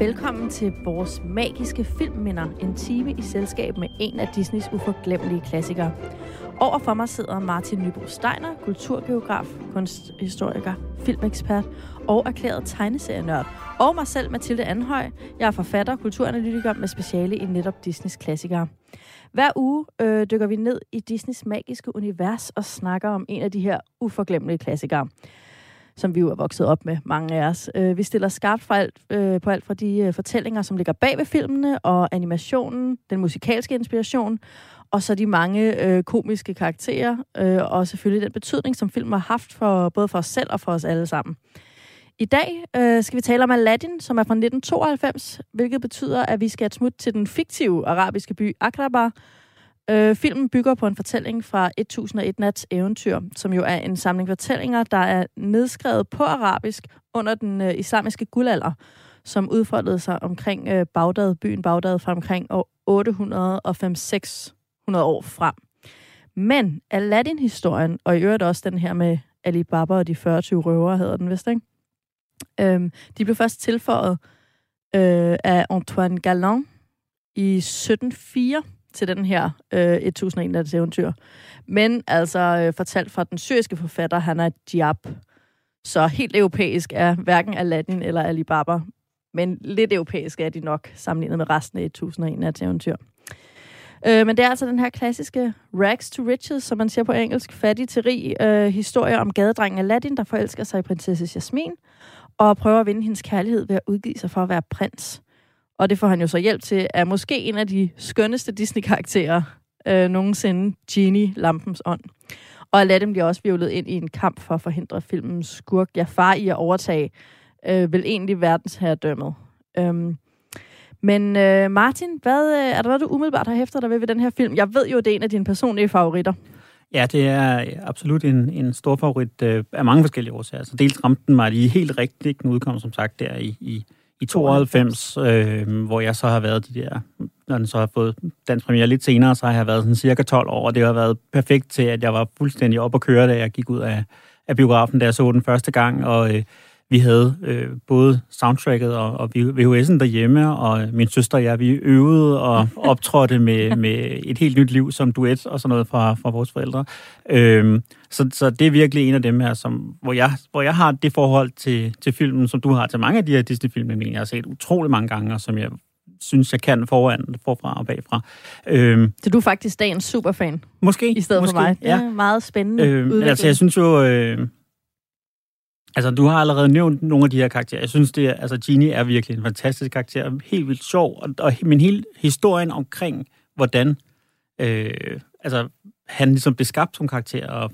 Velkommen til vores magiske filmminder. En time i selskab med en af Disneys uforglemmelige klassikere. Over for mig sidder Martin Nybo Steiner, kulturgeograf, kunsthistoriker, filmekspert og erklæret tegneserienørd. Og mig selv, Mathilde Anhøj. Jeg er forfatter og kulturanalytiker med speciale i netop Disneys klassikere. Hver uge øh, dykker vi ned i Disneys magiske univers og snakker om en af de her uforglemmelige klassikere som vi jo er vokset op med, mange af os. Øh, vi stiller skarpt for alt, øh, på alt fra de øh, fortællinger, som ligger bag ved filmene, og animationen, den musikalske inspiration, og så de mange øh, komiske karakterer, øh, og selvfølgelig den betydning, som filmen har haft for både for os selv og for os alle sammen. I dag øh, skal vi tale om Aladdin, som er fra 1992, hvilket betyder, at vi skal et smut til den fiktive arabiske by Agrabah, Øh, filmen bygger på en fortælling fra 1001 Nats eventyr, som jo er en samling fortællinger, der er nedskrevet på arabisk under den øh, islamiske guldalder, som udfoldede sig omkring øh, Bagdad, byen Bagdad fra omkring år 805-600 år frem. Men Aladdin-historien, og i øvrigt også den her med Ali Baba og de 40 røver, hedder den vist, ikke? Øhm, de blev først tilføjet øh, af Antoine Galland i 1704, til den her øh, 1001 Nattes eventyr. Men altså øh, fortalt fra den syriske forfatter Hanna Diab. Så helt europæisk er hverken Aladdin eller Alibaba. Men lidt europæisk er de nok, sammenlignet med resten af 1001 Nattes eventyr. Øh, men det er altså den her klassiske rags to riches, som man siger på engelsk, fattig til rig øh, historie om gadedrengen Aladdin, der forelsker sig i prinsesse Jasmin, og prøver at vinde hendes kærlighed ved at udgive sig for at være prins. Og det får han jo så hjælp til, er måske en af de skønneste Disney-karakterer øh, nogensinde, Genie, lampens ånd. Og Aladdin bliver også violet ind i en kamp for at forhindre filmens skurk Jafar i at overtage øh, vel egentlig verdensherredømmet. Øhm, men øh, Martin, hvad, øh, er der noget, du umiddelbart har hæftet dig ved ved den her film? Jeg ved jo, det er en af dine personlige favoritter. Ja, det er øh, absolut en, en stor favorit øh, af mange forskellige årsager. Så dels ramte den mig lige helt rigtigt, den udkom som sagt der i, i i 92, øh, hvor jeg så har været de der, når den så har fået dansk premiere lidt senere, så har jeg været sådan cirka 12 år, og det har været perfekt til, at jeg var fuldstændig op at køre, da jeg gik ud af, af biografen, da jeg så den første gang, og øh, vi havde øh, både soundtracket og, og VHS'en derhjemme, og min søster og jeg, vi øvede og optrådte med, med et helt nyt liv som duet og sådan noget fra, fra vores forældre. Øh, så, så det er virkelig en af dem her, som, hvor, jeg, hvor jeg har det forhold til, til filmen, som du har til mange af de her Disney-film, jeg har set utrolig mange gange, og som jeg synes, jeg kan foran, forfra og bagfra. Øhm, så du er faktisk dagens superfan? Måske. I stedet måske, for mig. Det er meget spændende øhm, Altså, jeg synes jo... Øh, altså, du har allerede nævnt nogle af de her karakterer. Jeg synes, det er, altså, Genie er virkelig en fantastisk karakter. Helt vildt sjov. Og, og, men hele historien omkring, hvordan... Øh, altså, han ligesom blev skabt som karakter, og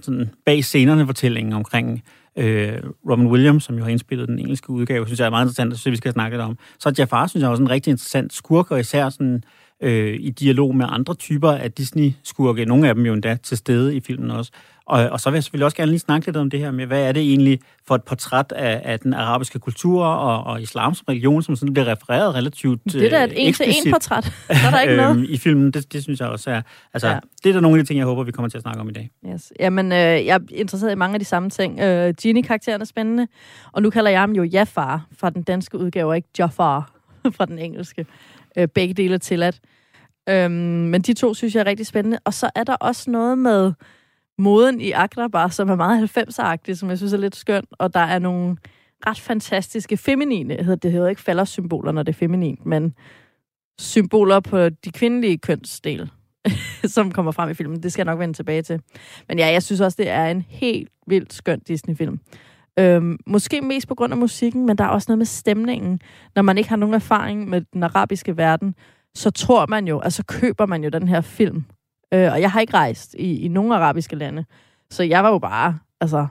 sådan bag scenerne fortællingen omkring øh, Robin Williams, som jo har indspillet den engelske udgave, synes jeg er meget interessant, og så vi skal snakke lidt om. Så Jafar synes jeg også en rigtig interessant skurk, og især sådan øh, i dialog med andre typer af Disney-skurke. Nogle af dem jo endda til stede i filmen også. Og, og så vil jeg selvfølgelig også gerne lige snakke lidt om det her med, hvad er det egentlig for et portræt af, af den arabiske kultur og, og islams religion, som sådan bliver refereret relativt Det er da et en til en portræt. er der ikke noget? I filmen, det, det synes jeg også er... Altså, ja. det er der nogle af de ting, jeg håber, vi kommer til at snakke om i dag. Yes. Jamen, øh, jeg er interesseret i mange af de samme ting. Øh, Genie-karakteren er spændende, og nu kalder jeg ham jo Jafar fra den danske udgave, og ikke Jafar fra den engelske. Øh, begge dele er tilladt. Øhm, men de to synes jeg er rigtig spændende. Og så er der også noget med moden i Agrabah, som er meget 90'er-agtig, som jeg synes er lidt skønt. Og der er nogle ret fantastiske feminine, det hedder ikke faldersymboler, når det er feminint, men symboler på de kvindelige kønsdel, som kommer frem i filmen. Det skal jeg nok vende tilbage til. Men ja, jeg synes også, det er en helt vildt skøn Disney-film. Øhm, måske mest på grund af musikken, men der er også noget med stemningen. Når man ikke har nogen erfaring med den arabiske verden, så tror man jo, altså køber man jo den her film. Øh, og jeg har ikke rejst i, i nogen arabiske lande. Så jeg var jo bare, altså,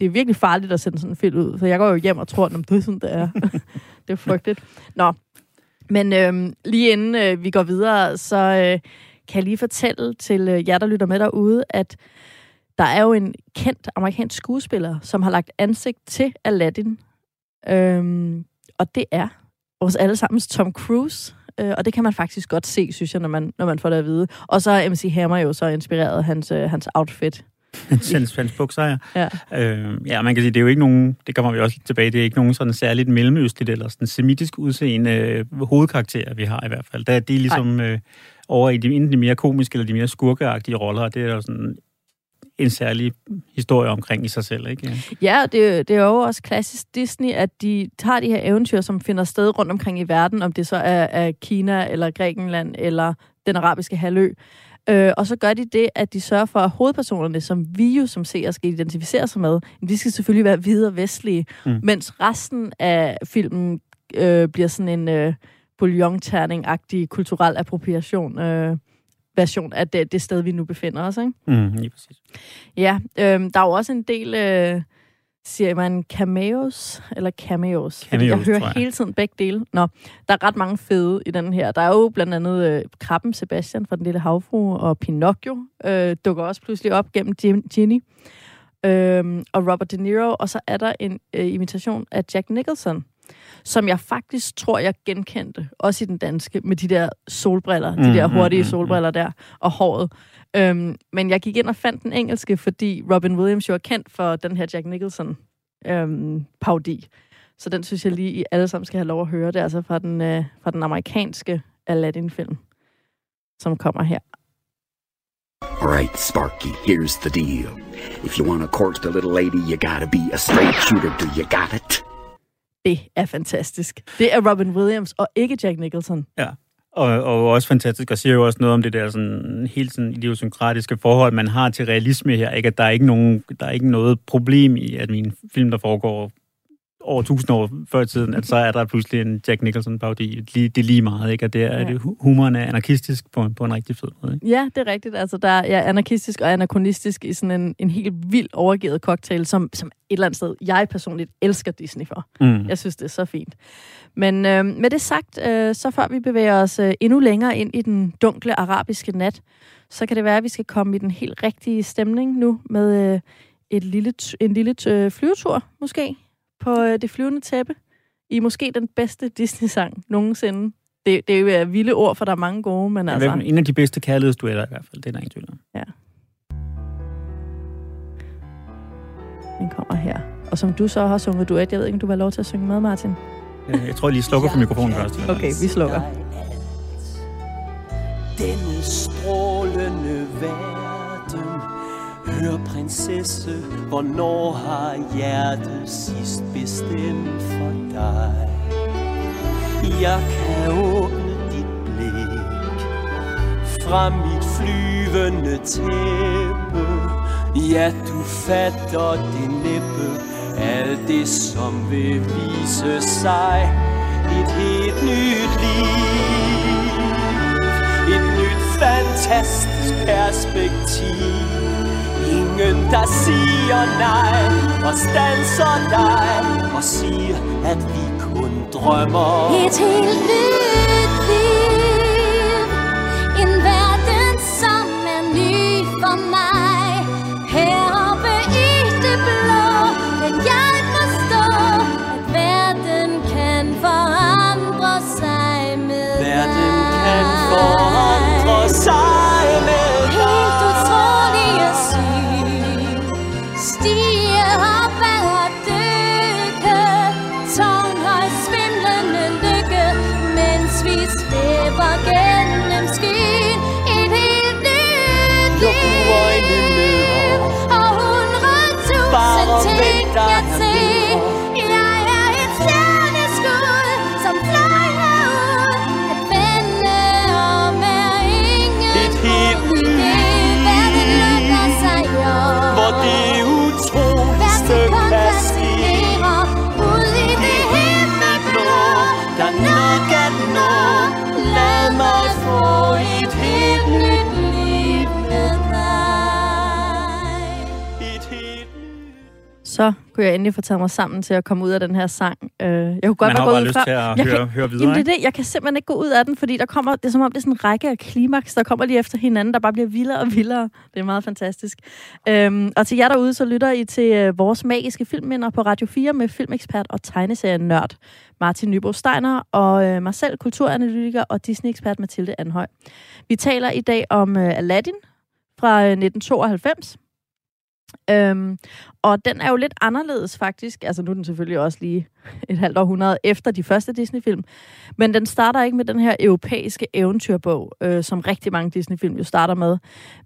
det er virkelig farligt at sende sådan en film ud. For jeg går jo hjem og tror, at det er sådan, det er. det er frygteligt. Nå, men øh, lige inden øh, vi går videre, så øh, kan jeg lige fortælle til øh, jer, der lytter med derude, at der er jo en kendt amerikansk skuespiller, som har lagt ansigt til Aladdin. Øhm, og det er vores allesammens Tom Cruise øh, og det kan man faktisk godt se, synes jeg, når man, når man får det at vide. Og så er MC Hammer jo så inspireret hans, øh, hans outfit hans, hans bukser, ja. Ja. Øh, ja, man kan sige, det er jo ikke nogen, det kommer vi også lidt tilbage, det er ikke nogen sådan særligt mellemøstligt eller sådan semitisk udseende øh, hovedkarakterer, vi har i hvert fald. Der er de ligesom øh, over i de, enten de mere komiske eller de mere skurkeagtige roller, og det er jo sådan en særlig historie omkring i sig selv, ikke? Ja, det, det er jo også klassisk Disney, at de tager de her eventyr, som finder sted rundt omkring i verden, om det så er, er Kina, eller Grækenland, eller den arabiske halvø. Øh, og så gør de det, at de sørger for, at hovedpersonerne, som vi jo som seere skal identificere sig med, de skal selvfølgelig være videre vestlige, mm. mens resten af filmen øh, bliver sådan en øh, bouillon-terning-agtig kulturel appropriation. Øh, version af det, det sted, vi nu befinder os. Ikke? Mm, lige præcis. Ja, øh, der er jo også en del, øh, siger man cameos, eller cameos? cameos jeg hører jeg. hele tiden begge dele. Nå, der er ret mange fede i den her. Der er jo blandt andet øh, Krabben Sebastian fra Den Lille Havfru, og Pinocchio øh, dukker også pludselig op gennem Ginny. Øh, og Robert De Niro, og så er der en øh, imitation af Jack Nicholson som jeg faktisk tror, jeg genkendte, også i den danske, med de der solbriller, mm, de der hurtige mm, mm, solbriller der, og håret. Øhm, men jeg gik ind og fandt den engelske, fordi Robin Williams jo er kendt for den her Jack Nicholson øhm, paudi. Så den synes jeg lige, I alle sammen skal have lov at høre. Det er altså fra den, øh, fra den amerikanske Aladdin-film, som kommer her. Alright, Sparky, here's the deal. If you want to court the little lady, you gotta be a straight shooter. Do you got it? Det er fantastisk. Det er Robin Williams, og ikke Jack Nicholson. Ja, og, og også fantastisk, og siger jo også noget om det der sådan, helt sådan idiosynkratiske forhold, man har til realisme her. Ikke? At der er ikke, nogen, der er ikke noget problem i, at min film, der foregår over tusind år før i tiden, at så er der pludselig en Jack nicholson parodi Det er lige meget, ikke? Og det er, ja. det, humoren er anarkistisk på en, på en rigtig fed måde. Ikke? Ja, det er rigtigt. Altså, der er ja, anarkistisk og anachronistisk i sådan en, en helt vild overgivet cocktail, som, som et eller andet sted, jeg personligt elsker Disney for. Mm. Jeg synes, det er så fint. Men øh, med det sagt, øh, så før vi bevæger os øh, endnu længere ind i den dunkle arabiske nat, så kan det være, at vi skal komme i den helt rigtige stemning nu med øh, et lille, en lille øh, flyvetur, måske på øh, det flyvende tæppe i måske den bedste Disney-sang nogensinde. Det, det er jo vilde ord, for der er mange gode, men altså... En af de bedste kærlighedsduetter i hvert fald, det er der ingen tvivl om. Ja. Den kommer her. Og som du så har sunget duet, jeg ved ikke, om du var lov til at synge med, Martin? Øh, jeg tror, jeg lige slukker for mikrofonen først. Okay, vi slukker. Denne strålende verden Hør prinsesse, hvornår har hjertet sidst bestemt for dig? Jeg kan åbne dit blik fra mit flyvende tæppe. Ja, du fatter det næppe, alt det som vil vise sig et helt nyt liv. Et nyt fantastisk perspektiv Ingen, der siger nej og stanser dig og siger, at vi kun drømmer. Et helt nyt så kunne jeg endelig få taget mig sammen til at komme ud af den her sang. Uh, jeg kunne godt Man har bare lyst til at jeg høre, kan, høre videre, jamen, det er det. Jeg kan simpelthen ikke gå ud af den, fordi der kommer, det er som om, det er sådan en række af klimaks, der kommer lige efter hinanden, der bare bliver vildere og vildere. Det er meget fantastisk. Um, og til jer derude, så lytter I til uh, vores magiske filmminder på Radio 4 med filmekspert og tegneserien nørd Martin Nybo Steiner og uh, mig selv, kulturanalytiker og Disney-ekspert Mathilde Anhøj. Vi taler i dag om uh, Aladdin fra uh, 1992, Øhm, og den er jo lidt anderledes faktisk. Altså nu er den selvfølgelig også lige et halvt århundrede efter de første Disney-film. Men den starter ikke med den her europæiske eventyrbog, øh, som rigtig mange Disney-film jo starter med.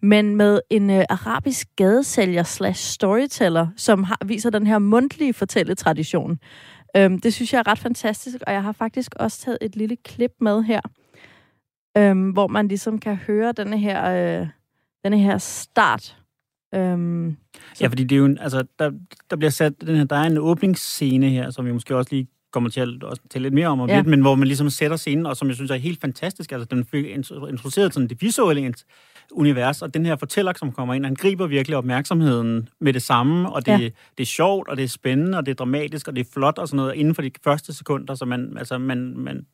Men med en øh, arabisk gadesælger slash storyteller, som har, viser den her mundtlige fortælletradition. Øhm, det synes jeg er ret fantastisk, og jeg har faktisk også taget et lille klip med her, øhm, hvor man ligesom kan høre denne her, øh, denne her start. Øhm, Ja, fordi det er jo en, altså, der, der bliver sat den her, der er en åbningsscene her, som vi måske også lige kommer til at også tale lidt mere om, om Ja. lidt, men hvor man ligesom sætter scenen, og som jeg synes er helt fantastisk. Altså, den fik intro- introduceret sådan det visuelle univers, og den her fortæller, som kommer ind, han griber virkelig opmærksomheden med det samme, og det, ja. det er sjovt, og det er spændende, og det er dramatisk, og det er flot, og sådan noget, inden for de første sekunder, så man, altså, man, man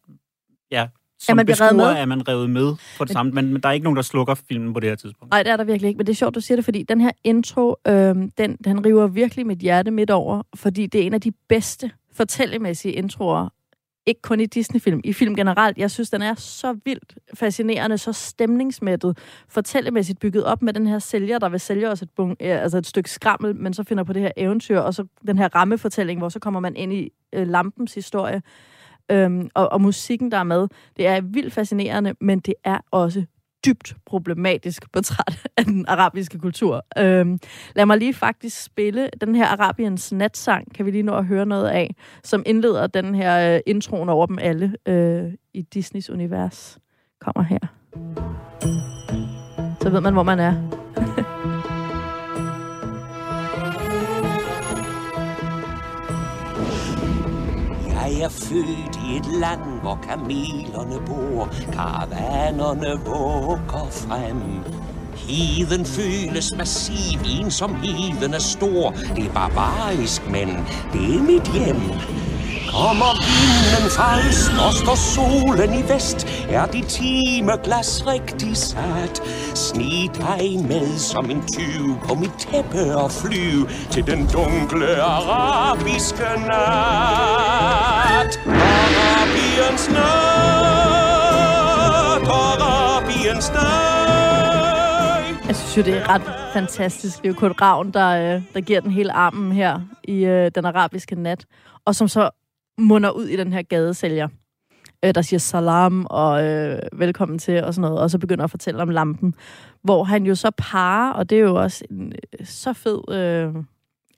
ja, som man beskuer med? er man revet med for det samme, men, men der er ikke nogen, der slukker filmen på det her tidspunkt. Nej, det er der virkelig ikke, men det er sjovt, du siger det, fordi den her intro, øhm, den, den river virkelig mit hjerte midt over, fordi det er en af de bedste fortællemæssige introer, ikke kun i Disney-film, i film generelt. Jeg synes, den er så vildt fascinerende, så stemningsmættet, fortællemæssigt bygget op med den her sælger, der vil sælge os et, bun, øh, altså et stykke skrammel, men så finder på det her eventyr, og så den her rammefortælling, hvor så kommer man ind i øh, lampens historie, øhm, og, og musikken, der er med. Det er vildt fascinerende, men det er også dybt problematisk portræt af den arabiske kultur. Øhm, lad mig lige faktisk spille den her Arabiens natsang, kan vi lige nå at høre noget af, som indleder den her øh, introen over dem alle øh, i Disneys univers. Kommer her. Så ved man, hvor man er. Jeg er født i et land, hvor kamelerne bor, karavanerne vugger frem. Heden føles massiv, ensomheden er stor. Det er barbarisk, men det er mit hjem. Kommer vinden fra øst, og står solen i vest, er dit timeglas rigtig sat. Snit dig med som en tyv på mit tæppe og flyv til den dunkle arabiske nat. Arabiens nat, Arabiens nat. Jeg synes jo, det er ret fantastisk. Det er jo Kurt Ravn, der, øh, der giver den hele armen her i øh, den arabiske nat. Og som så munder ud i den her gadesælger, øh, der siger salam og øh, velkommen til og sådan noget, og så begynder at fortælle om lampen, hvor han jo så parer, og det er jo også en øh, så fed... Øh,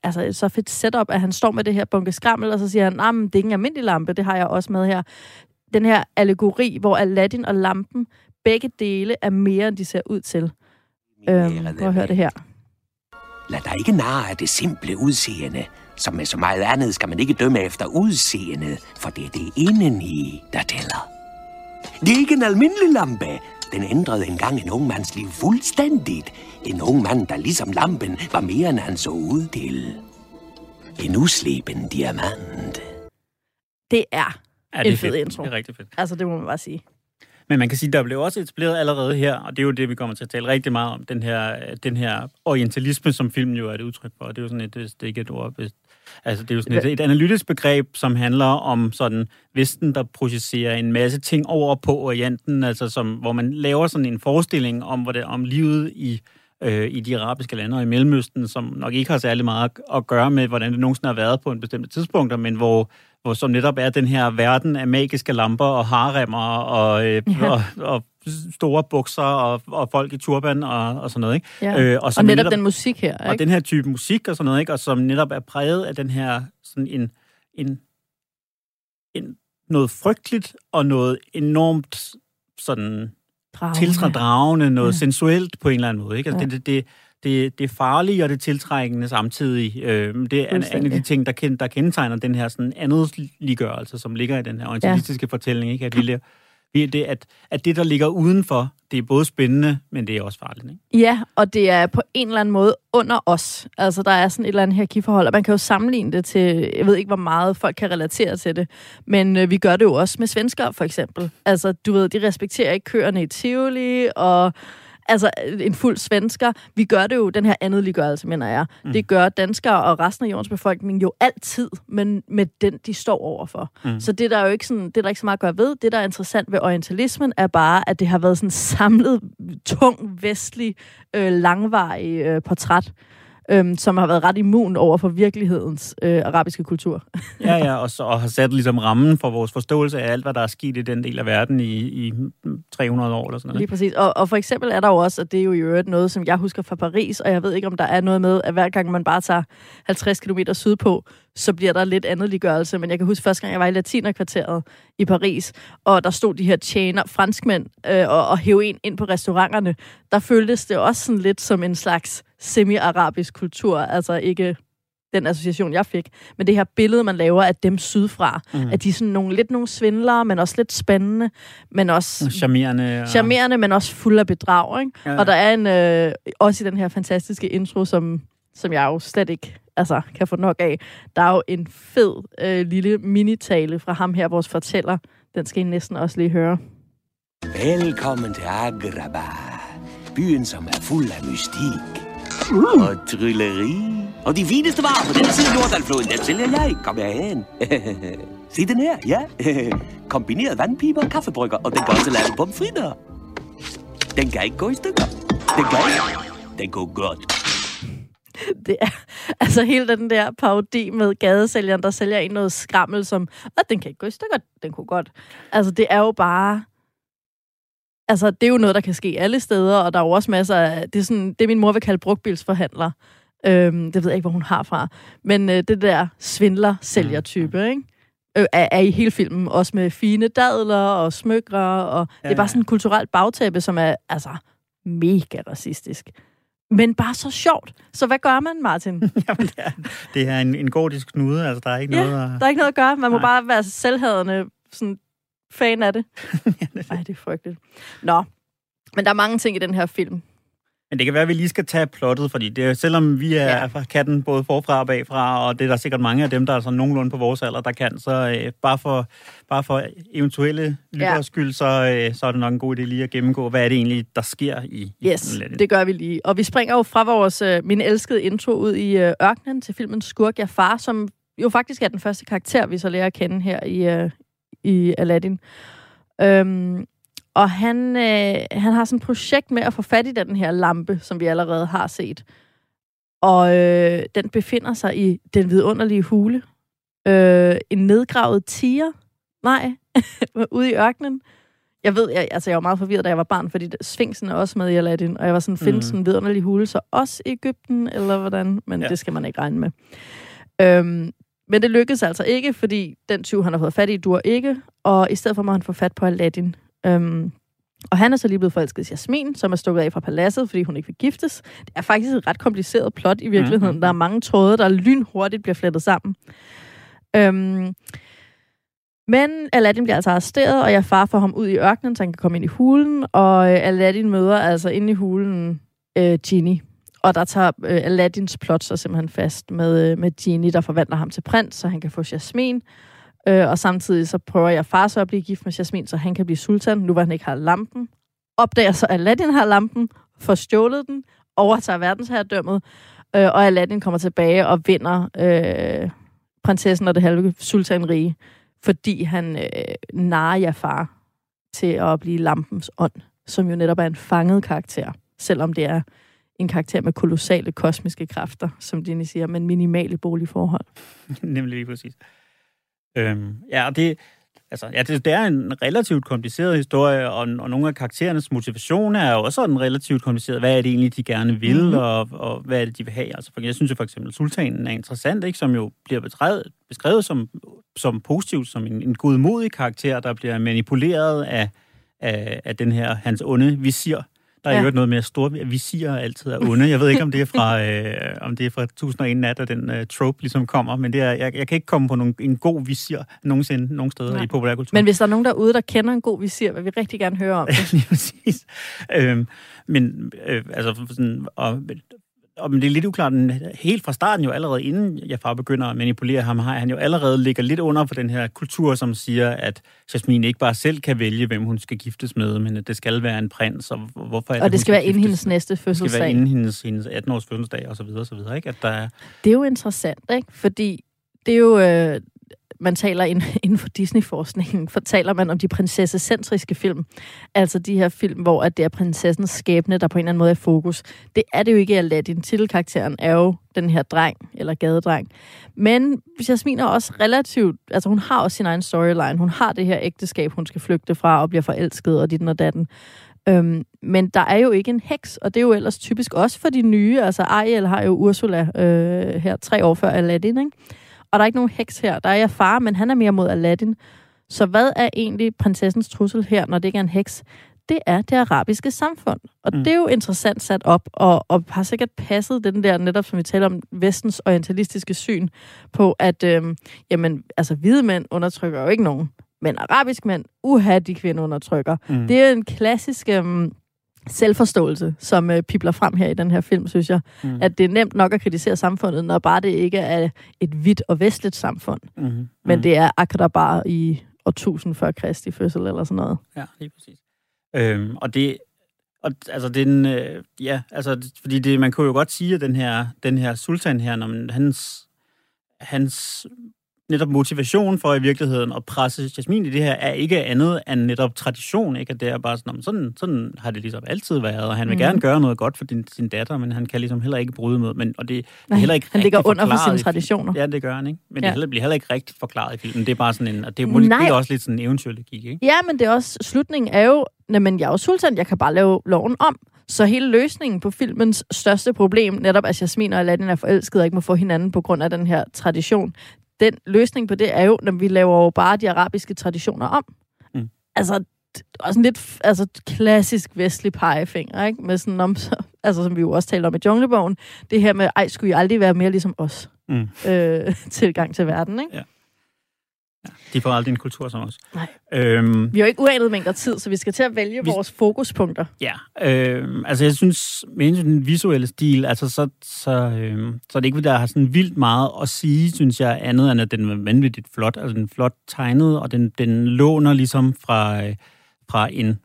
altså et så fedt setup, at han står med det her bunke skrammel, og så siger han, nej, men det er ikke en almindelig lampe, det har jeg også med her. Den her allegori, hvor Aladdin og lampen, begge dele er mere, end de ser ud til. Øhm, prøv at høre det her. Lad dig ikke narre af det simple udseende. Som med så meget andet skal man ikke dømme efter udseendet, for det er det indeni, der tæller. Det er ikke en almindelig lampe. Den ændrede engang en ung mands liv fuldstændigt. En ung mand, der ligesom lampen var mere, end han så ud til. En usleben diamant. Det er Ja, En det er fed fedt. intro. Det er rigtig fedt. Altså, det må man bare sige. Men man kan sige, der blev også etableret allerede her, og det er jo det, vi kommer til at tale rigtig meget om, den her, den her orientalisme, som filmen jo er et udtryk for. Det er jo sådan et, det er ikke et ord, hvis- altså det er jo sådan et, et analytisk begreb, som handler om sådan Vesten, der projicerer en masse ting over på Orienten, altså som, hvor man laver sådan en forestilling om, hvor det, om livet i øh, i de arabiske lande og i Mellemøsten, som nok ikke har særlig meget at, at gøre med, hvordan det nogensinde har været på en bestemt tidspunkt, men hvor, hvor som netop er den her verden af magiske lamper og haremmer og, øh, Ja. og, og store bukser og, og folk i turban og, og sådan noget. Ikke? Ja. Øh, og som netop, den musik her, og ikke? den her type musik og sådan noget, ikke? og som netop er præget af den her sådan en, en, en noget frygteligt og noget enormt sådan Dragende. tiltrædragende, noget Ja. sensuelt på en eller anden måde. Ikke? Altså, Ja. ja. det, det, det, det er farlige og det tiltrækkende samtidig. Øh, det er en, af de ting, der, kend, der kendetegner den her sådan andetliggørelse, som ligger i den her orientalistiske ja. fortælling. Ikke? At, vi, det, at, at det, der ligger udenfor, det er både spændende, men det er også farligt. Ikke? Ja, og det er på en eller anden måde under os. Altså, der er sådan et eller andet hierarkiforhold, og man kan jo sammenligne det til, jeg ved ikke, hvor meget folk kan relatere til det, men øh, vi gør det jo også med svenskere, for eksempel. Altså, du ved, de respekterer ikke køerne i Tivoli, og altså en fuld svensker. Vi gør det jo, den her andetliggørelse, mener jeg. Mm. Det gør danskere og resten af jordens befolkning jo altid, men med den, de står overfor. Mm. Så det er der jo ikke, sådan, det er der ikke så meget at gøre ved. Det, der er interessant ved orientalismen, er bare, at det har været sådan samlet, tung, vestlig, øh, langvarig øh, portræt. Øhm, som har været ret immun over for virkelighedens øh, arabiske kultur. Ja, ja, og, så, og har sat ligesom rammen for vores forståelse af alt, hvad der er sket i den del af verden i, i 300 år eller sådan noget. Lige præcis. Og, og for eksempel er der jo også, og det er jo i øvrigt noget, som jeg husker fra Paris, og jeg ved ikke, om der er noget med, at hver gang man bare tager 50 km sydpå, så bliver der lidt andet liggørelse. Men jeg kan huske første gang, jeg var i latinerkvarteret i Paris, og der stod de her tjener, franskmænd, øh, og, og heroin ind på restauranterne. Der føltes det også sådan lidt som en slags semi-arabisk kultur, altså ikke den association, jeg fik. Men det her billede, man laver af dem sydfra, mm. at de er sådan nogle, lidt nogle svindlere, men også lidt spændende, men også Charmerende. Og... charmerende, men også fuld af bedrag. Ikke? Ja. Ja. Og der er en, øh, også i den her fantastiske intro, som, som jeg jo slet ikke altså, kan få nok af, der er jo en fed øh, lille minitale fra ham her, vores fortæller. Den skal I næsten også lige høre. Velkommen til Agraba. Byen, som er fuld af mystik. Og trylleri. Og de fineste varer på den side af Nordalfloden, den sælger jeg. Kom herhen. Se den her, ja. Kombineret vandpiber kaffebrygger, og den kan også lave pomfritter. Den kan ikke gå i stykker. Den kan ikke. Den går godt. Det er altså hele den der parodi med gadesælgeren, der sælger en noget skrammel, som, at den kan ikke gå i stykker, den kunne godt. Altså, det er jo bare... Altså, det er jo noget, der kan ske alle steder, og der er jo også masser af... Det er, sådan, det min mor vil kalde brugtbilsforhandler. Øhm, det ved jeg ikke, hvor hun har fra. Men øh, det der svindler-sælger-type, ikke? Øh, er, er i hele filmen, også med fine dadler og smykker, og ja, det er bare sådan et kulturelt bagtæppe, som er altså mega racistisk. Men bare så sjovt. Så hvad gør man, Martin? Jamen, det er, det er en, en gordisk knude, altså der er ikke Ja, noget at... Der er ikke noget at gøre. Man må Nej. bare være selvhadende sådan fan af det. Nej, det er frygteligt. Nå, men der er mange ting i den her film. Men det kan være, at vi lige skal tage plottet, fordi det selvom vi er Ja. fra katten både forfra og bagfra, og det er der sikkert mange af dem, der er sådan nogenlunde på vores alder, der kan, så øh, bare, for, bare for eventuelle lytteres Ja. skyld, så, øh, så er det nok en god idé lige at gennemgå, hvad er det egentlig, der sker i, i Yes, filmen. det gør vi lige. Og vi springer jo fra vores, øh, min elskede intro ud i øh, ørkenen til filmen Skurk Jafar, som jo faktisk er den første karakter, vi så lærer at kende her i, øh, i Aladdin. Øhm, og han, øh, han har sådan et projekt med at få fat i den her lampe, som vi allerede har set. Og øh, den befinder sig i den vidunderlige hule. Øh, en nedgravet tiger. Nej, ude i ørkenen. Jeg ved, jeg, altså jeg var meget forvirret, da jeg var barn, fordi Sphinxen er også med i Aladdin, og jeg var sådan, findes Mm. en vidunderlig hule, så også i Ægypten, eller hvordan? Men. Ja. det skal man ikke regne med. Øhm, men det lykkedes altså ikke, fordi den tyv, han har fået fat i, dur ikke, og i stedet for må han få fat på Aladdin. Øhm, og han er så lige blevet forelsket i Jasmin, som er stukket af fra paladset, fordi hun ikke vil giftes. Det er faktisk et ret kompliceret plot i virkeligheden. Mhm. Der er mange tråde, der lynhurtigt bliver flettet sammen. Øhm, men Aladdin bliver altså arresteret, og jeg far får ham ud i ørkenen, så han kan komme ind i hulen. Og Aladdin møder altså inde i hulen øh, Genie. Og der tager øh, Aladdins plot så simpelthen fast med, øh, med Genie, der forvandler ham til prins, så han kan få Jasmin. Øh, og samtidig så prøver jeg far så at blive gift med Jasmin, så han kan blive sultan, nu hvor han ikke har lampen. Opdager så, at Aladdin har lampen, får stjålet den, overtager verdensherredømmet, øh, og Aladdin kommer tilbage og vinder øh, prinsessen og det halve sultanrige, fordi han øh, narer Jafar til at blive lampens ånd, som jo netop er en fanget karakter, selvom det er en karakter med kolossale kosmiske kræfter, som Dini siger, men minimale boligforhold. Nemlig lige præcis. Øhm, ja, og det, altså, ja, det, det er en relativt kompliceret historie, og, og nogle af karakterernes motivation er jo også sådan relativt kompliceret. Hvad er det egentlig, de gerne vil, Mhm. mm-hmm. og, og hvad er det, de vil have? Altså, for, jeg synes jo for eksempel, Sultanen er interessant, ikke? som jo bliver beskrevet, beskrevet som, som positivt, som en, en godmodig karakter, der bliver manipuleret af, af, af den her, hans onde visir. Der er Ja. jo noget med, at store visirer altid er onde. Jeg ved ikke, om det er fra, øh, om det er fra 1001 nat, at den øh, trope ligesom kommer, men det er, jeg, jeg kan ikke komme på nogen, en god visir nogensinde, nogen steder Nej. i populærkulturen. Men hvis der er nogen derude, der kender en god visir, vil vi rigtig gerne høre om det. Lige præcis. Øhm, men øh, altså, sådan, og, og men det er lidt uklart, den, helt fra starten jo allerede, inden jeg far begynder at manipulere ham, har han jo allerede ligger lidt under for den her kultur, som siger, at Jasmine ikke bare selv kan vælge, hvem hun skal giftes med, men at det skal være en prins, og hvor- hvorfor er det, Og det skal være inden hendes næste Det skal være fødselsdag. inden hendes, hendes 18-års fødselsdag, og så videre, og så videre, ikke? At der er, Det er jo interessant, ikke? Fordi det er jo... Øh, man taler ind, inden for Disney-forskningen, fortaler man om de prinsessecentriske film. Altså de her film, hvor at det er prinsessens skæbne, der på en eller anden måde er fokus. Det er det jo ikke i Aladdin. Titelkarakteren er jo den her dreng, eller gadedreng. Men Jasmin er også relativt, altså hun har også sin egen storyline. Hun har det her ægteskab, hun skal flygte fra og bliver forelsket og dit og datten. Øhm, men der er jo ikke en heks, og det er jo ellers typisk også for de nye. Altså Ariel har jo Ursula øh, her tre år før Aladdin, ikke? Og der er ikke nogen heks her. Der er jeg far, men han er mere mod Aladdin. Så hvad er egentlig prinsessens trussel her, når det ikke er en heks? Det er det arabiske samfund. Og mm. det er jo interessant sat op, og, og har sikkert passet den der, netop som vi taler om, vestens orientalistiske syn på, at øhm, jamen, altså, hvide mænd undertrykker jo ikke nogen. Men arabisk mænd, uha, de kvinder undertrykker. Mm. Det er en klassisk øhm, selvforståelse, som øh, pipler frem her i den her film, synes jeg. Mm. At det er nemt nok at kritisere samfundet, når bare det ikke er et hvidt og vestligt samfund. Mm. Mm. Men det er akkurat bare i år 1000 før Kristi fødsel eller sådan noget. Ja, lige præcis. Øhm, og det, og, altså den, øh, ja, altså, fordi det, man kunne jo godt sige, at den her, den her sultan her, når man, hans, hans netop motivation for i virkeligheden at presse Jasmin i det her, er ikke andet end netop tradition, ikke? At det er bare sådan, sådan, sådan har det ligesom altid været, og han vil mm. gerne gøre noget godt for din, sin datter, men han kan ligesom heller ikke bryde med, men, og det, Nej, det er heller ikke han ligger under for sine traditioner. Ja, det gør han, ikke? Men ja. det heller, bliver heller ikke rigtigt forklaret i filmen. Det er bare sådan en, og det er, det er også lidt sådan en eventyrlogik, ikke? Ja, men det er også, slutningen er jo, men jeg er jo sultan, jeg kan bare lave loven om. Så hele løsningen på filmens største problem, netop at Jasmin og Aladdin er forelskede og ikke må få hinanden på grund af den her tradition, den løsning på det er jo, når vi laver jo bare de arabiske traditioner om. Mm. Altså, også en lidt altså, klassisk vestlig pegefinger, ikke? Med sådan om, altså, som vi jo også taler om i Junglebogen, det her med, ej, skulle I aldrig være mere ligesom os? Mm. Øh, tilgang til verden, ikke? Ja. Ja, de får aldrig en kultur som os. Nej. Øhm, vi har jo ikke uanet mængder tid, så vi skal til at vælge vi, vores fokuspunkter. Ja, øhm, altså jeg synes, med den visuelle stil, altså så, så, øhm, så er det ikke, der har sådan vildt meget at sige, synes jeg, andet end at den er vanvittigt flot. Altså den er flot tegnet, og den, den låner ligesom fra, øh, fra en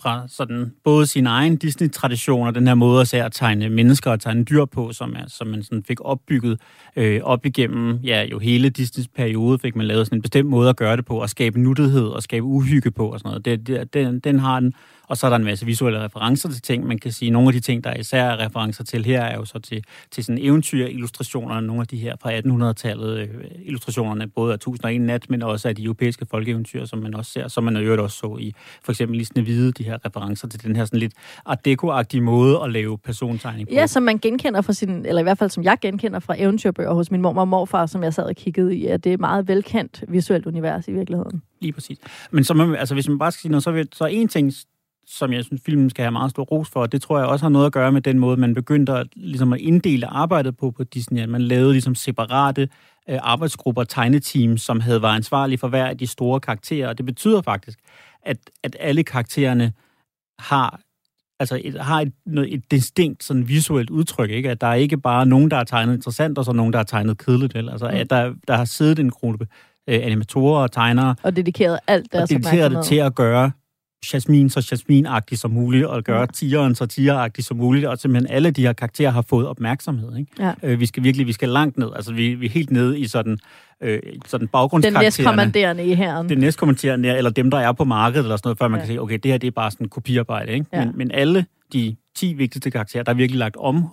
fra sådan både sin egen Disney-tradition og den her måde at, at tegne mennesker og tegne dyr på, som, er, som man sådan fik opbygget øh, op igennem ja, jo hele Disneys periode, fik man lavet sådan en bestemt måde at gøre det på, og skabe nuttighed og skabe uhygge på og sådan noget. Det, det, den, den har den, og så er der en masse visuelle referencer til ting. Man kan sige, nogle af de ting, der især er referencer til her, er jo så til, til sådan eventyr-illustrationer, nogle af de her fra 1800-tallet, øh, illustrationerne, både af 1001 nat, men også af de europæiske folkeeventyr, som man også ser, som man jo også så i for eksempel Lisne Hvide, de her referencer til den her sådan lidt art deco måde at lave persontegning på. Ja, som man genkender fra sin, eller i hvert fald som jeg genkender fra eventyrbøger hos min mor og morfar, som jeg sad og kiggede i, at det er et meget velkendt visuelt univers i virkeligheden. Lige præcis. Men så man, altså, hvis man bare skal sige noget, så, vil, så en ting, som jeg synes, filmen skal have meget stor ros for, og det tror jeg også har noget at gøre med den måde, man begyndte at, ligesom at inddele arbejdet på på Disney. Man lavede ligesom separate øh, arbejdsgrupper, tegneteams, som havde været ansvarlige for hver af de store karakterer, og det betyder faktisk, at, at alle karaktererne har altså et, har et, et distinkt sådan visuelt udtryk, ikke? At der er ikke bare nogen, der har tegnet interessant, og så nogen, der har tegnet kedeligt, vel? Altså, mm. at der, der har siddet en gruppe øh, animatorer og tegnere. Og dedikeret alt deres Og dedikeret det til at gøre Jasmin så jasmin som muligt, og gøre mm. tigeren så tiger som muligt, og simpelthen alle de her karakterer har fået opmærksomhed. Ikke? Ja. Øh, vi skal virkelig, vi skal langt ned, altså vi, vi er helt nede i sådan, øh, sådan baggrundskaraktererne. Den næstkommanderende i herren. Den næstkommanderende, eller dem, der er på markedet, eller sådan noget, før man ja. kan sige, okay, det her det er bare sådan kopiarbejde. Ikke? Ja. Men, men alle de 10 vigtigste karakterer, der er virkelig lagt om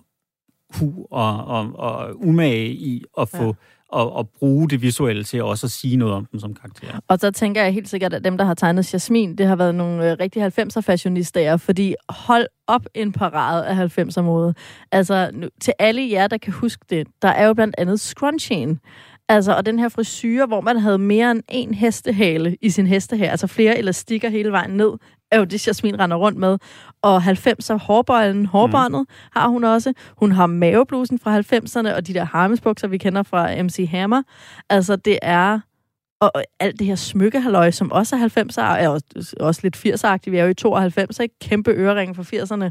hu og, og, og umage i at få... Ja og, og bruge det visuelle til også at sige noget om dem som karakter. Og så tænker jeg helt sikkert, at dem, der har tegnet Jasmin, det har været nogle øh, 90'er-fashionister, fordi hold op en parade af 90'er-mode. Altså, nu, til alle jer, der kan huske det, der er jo blandt andet scrunchien. Altså, og den her frisyr, hvor man havde mere end en hestehale i sin hestehale, altså flere elastikker hele vejen ned, er jo det, Jasmin render rundt med. Og 90'er hårbøjlen, hårbåndet mm. har hun også. Hun har maveblusen fra 90'erne, og de der harmesbukser, vi kender fra MC Hammer. Altså, det er... Og alt det her smykkehalløj, som også er 90'er, er også, også lidt 80'er-agtigt. Vi er jo i 92, ikke? Kæmpe øreringe fra 80'erne.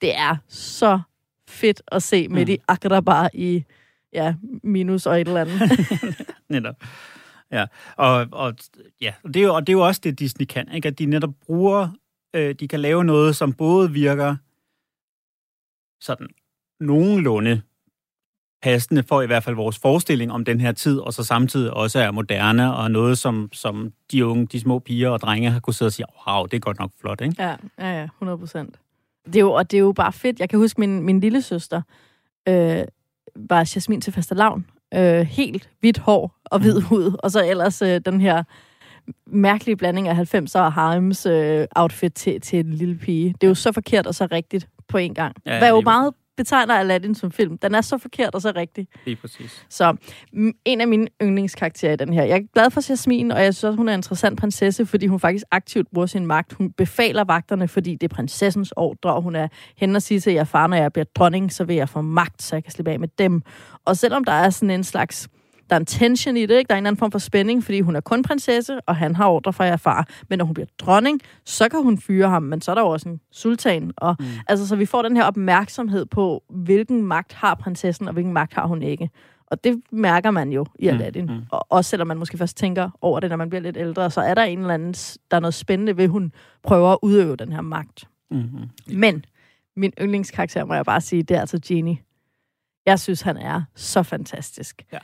Det er så fedt at se midt mm. i Akrabar i ja, minus og et eller andet. Netop. Ja, og, og, ja, og, det er jo, og det er jo også det, Disney kan, ikke? at de netop bruger, øh, de kan lave noget, som både virker sådan nogenlunde passende for i hvert fald vores forestilling om den her tid, og så samtidig også er moderne, og noget, som, som de unge, de små piger og drenge har kunne sidde og sige, wow, det er godt nok flot, ikke? Ja, ja, ja, 100 procent. Det er jo, og det er jo bare fedt. Jeg kan huske, min, min lille søster øh, var Jasmin til fastelavn. Øh, helt hvidt hår og hvid hud. Og så ellers øh, den her mærkelige blanding af 90'er og Harems øh, outfit til, til en lille pige. Det er jo så forkert og så rigtigt på en gang. Ja, Hvad jo meget betegner Aladdin som film. Den er så forkert og så rigtig. Lige præcis. Så mm, en af mine yndlingskarakterer i den her. Jeg er glad for Jasmin, og jeg synes også, hun er en interessant prinsesse, fordi hun faktisk aktivt bruger sin magt. Hun befaler vagterne, fordi det er prinsessens ordre, og hun er hende og siger til jer far, når jeg bliver dronning, så vil jeg få magt, så jeg kan slippe af med dem. Og selvom der er sådan en slags der er en tension i det, ikke? Der er en eller anden form for spænding, fordi hun er kun prinsesse, og han har ordre fra jer far. Men når hun bliver dronning, så kan hun fyre ham, men så er der jo også en sultan. Og, mm. altså, så vi får den her opmærksomhed på, hvilken magt har prinsessen, og hvilken magt har hun ikke. Og det mærker man jo i Aladdin. Mm, mm. Og også selvom man måske først tænker over det, når man bliver lidt ældre, så er der en eller anden, der er noget spændende ved, at hun prøver at udøve den her magt. Mm-hmm. Men min yndlingskarakter, må jeg bare sige, det er altså Genie. Jeg synes, han er så fantastisk. Ja.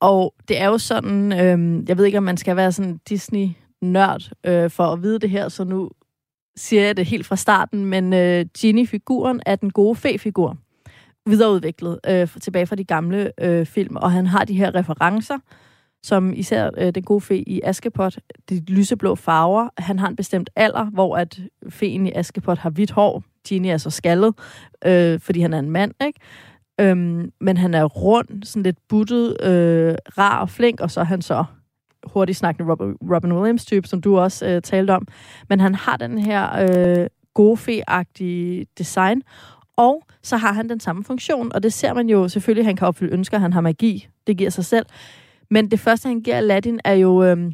Og det er jo sådan, øh, jeg ved ikke, om man skal være sådan Disney-nørd øh, for at vide det her, så nu siger jeg det helt fra starten, men øh, Genie-figuren er den gode fe-figur, videreudviklet øh, tilbage fra de gamle øh, film, og han har de her referencer, som især øh, den gode fe i Askepot, de lyseblå farver. Han har en bestemt alder, hvor at feen i Askepot har hvidt hår. Genie er så skaldet, øh, fordi han er en mand, ikke? Øhm, men han er rund, sådan lidt buttet, øh, rar og flink, og så er han så hurtigt snakkende Robin, Robin Williams-type, som du også øh, talte om. Men han har den her øh, gofe-agtige design, og så har han den samme funktion, og det ser man jo selvfølgelig, han kan opfylde ønsker, han har magi, det giver sig selv. Men det første, han giver Aladdin, er jo øh,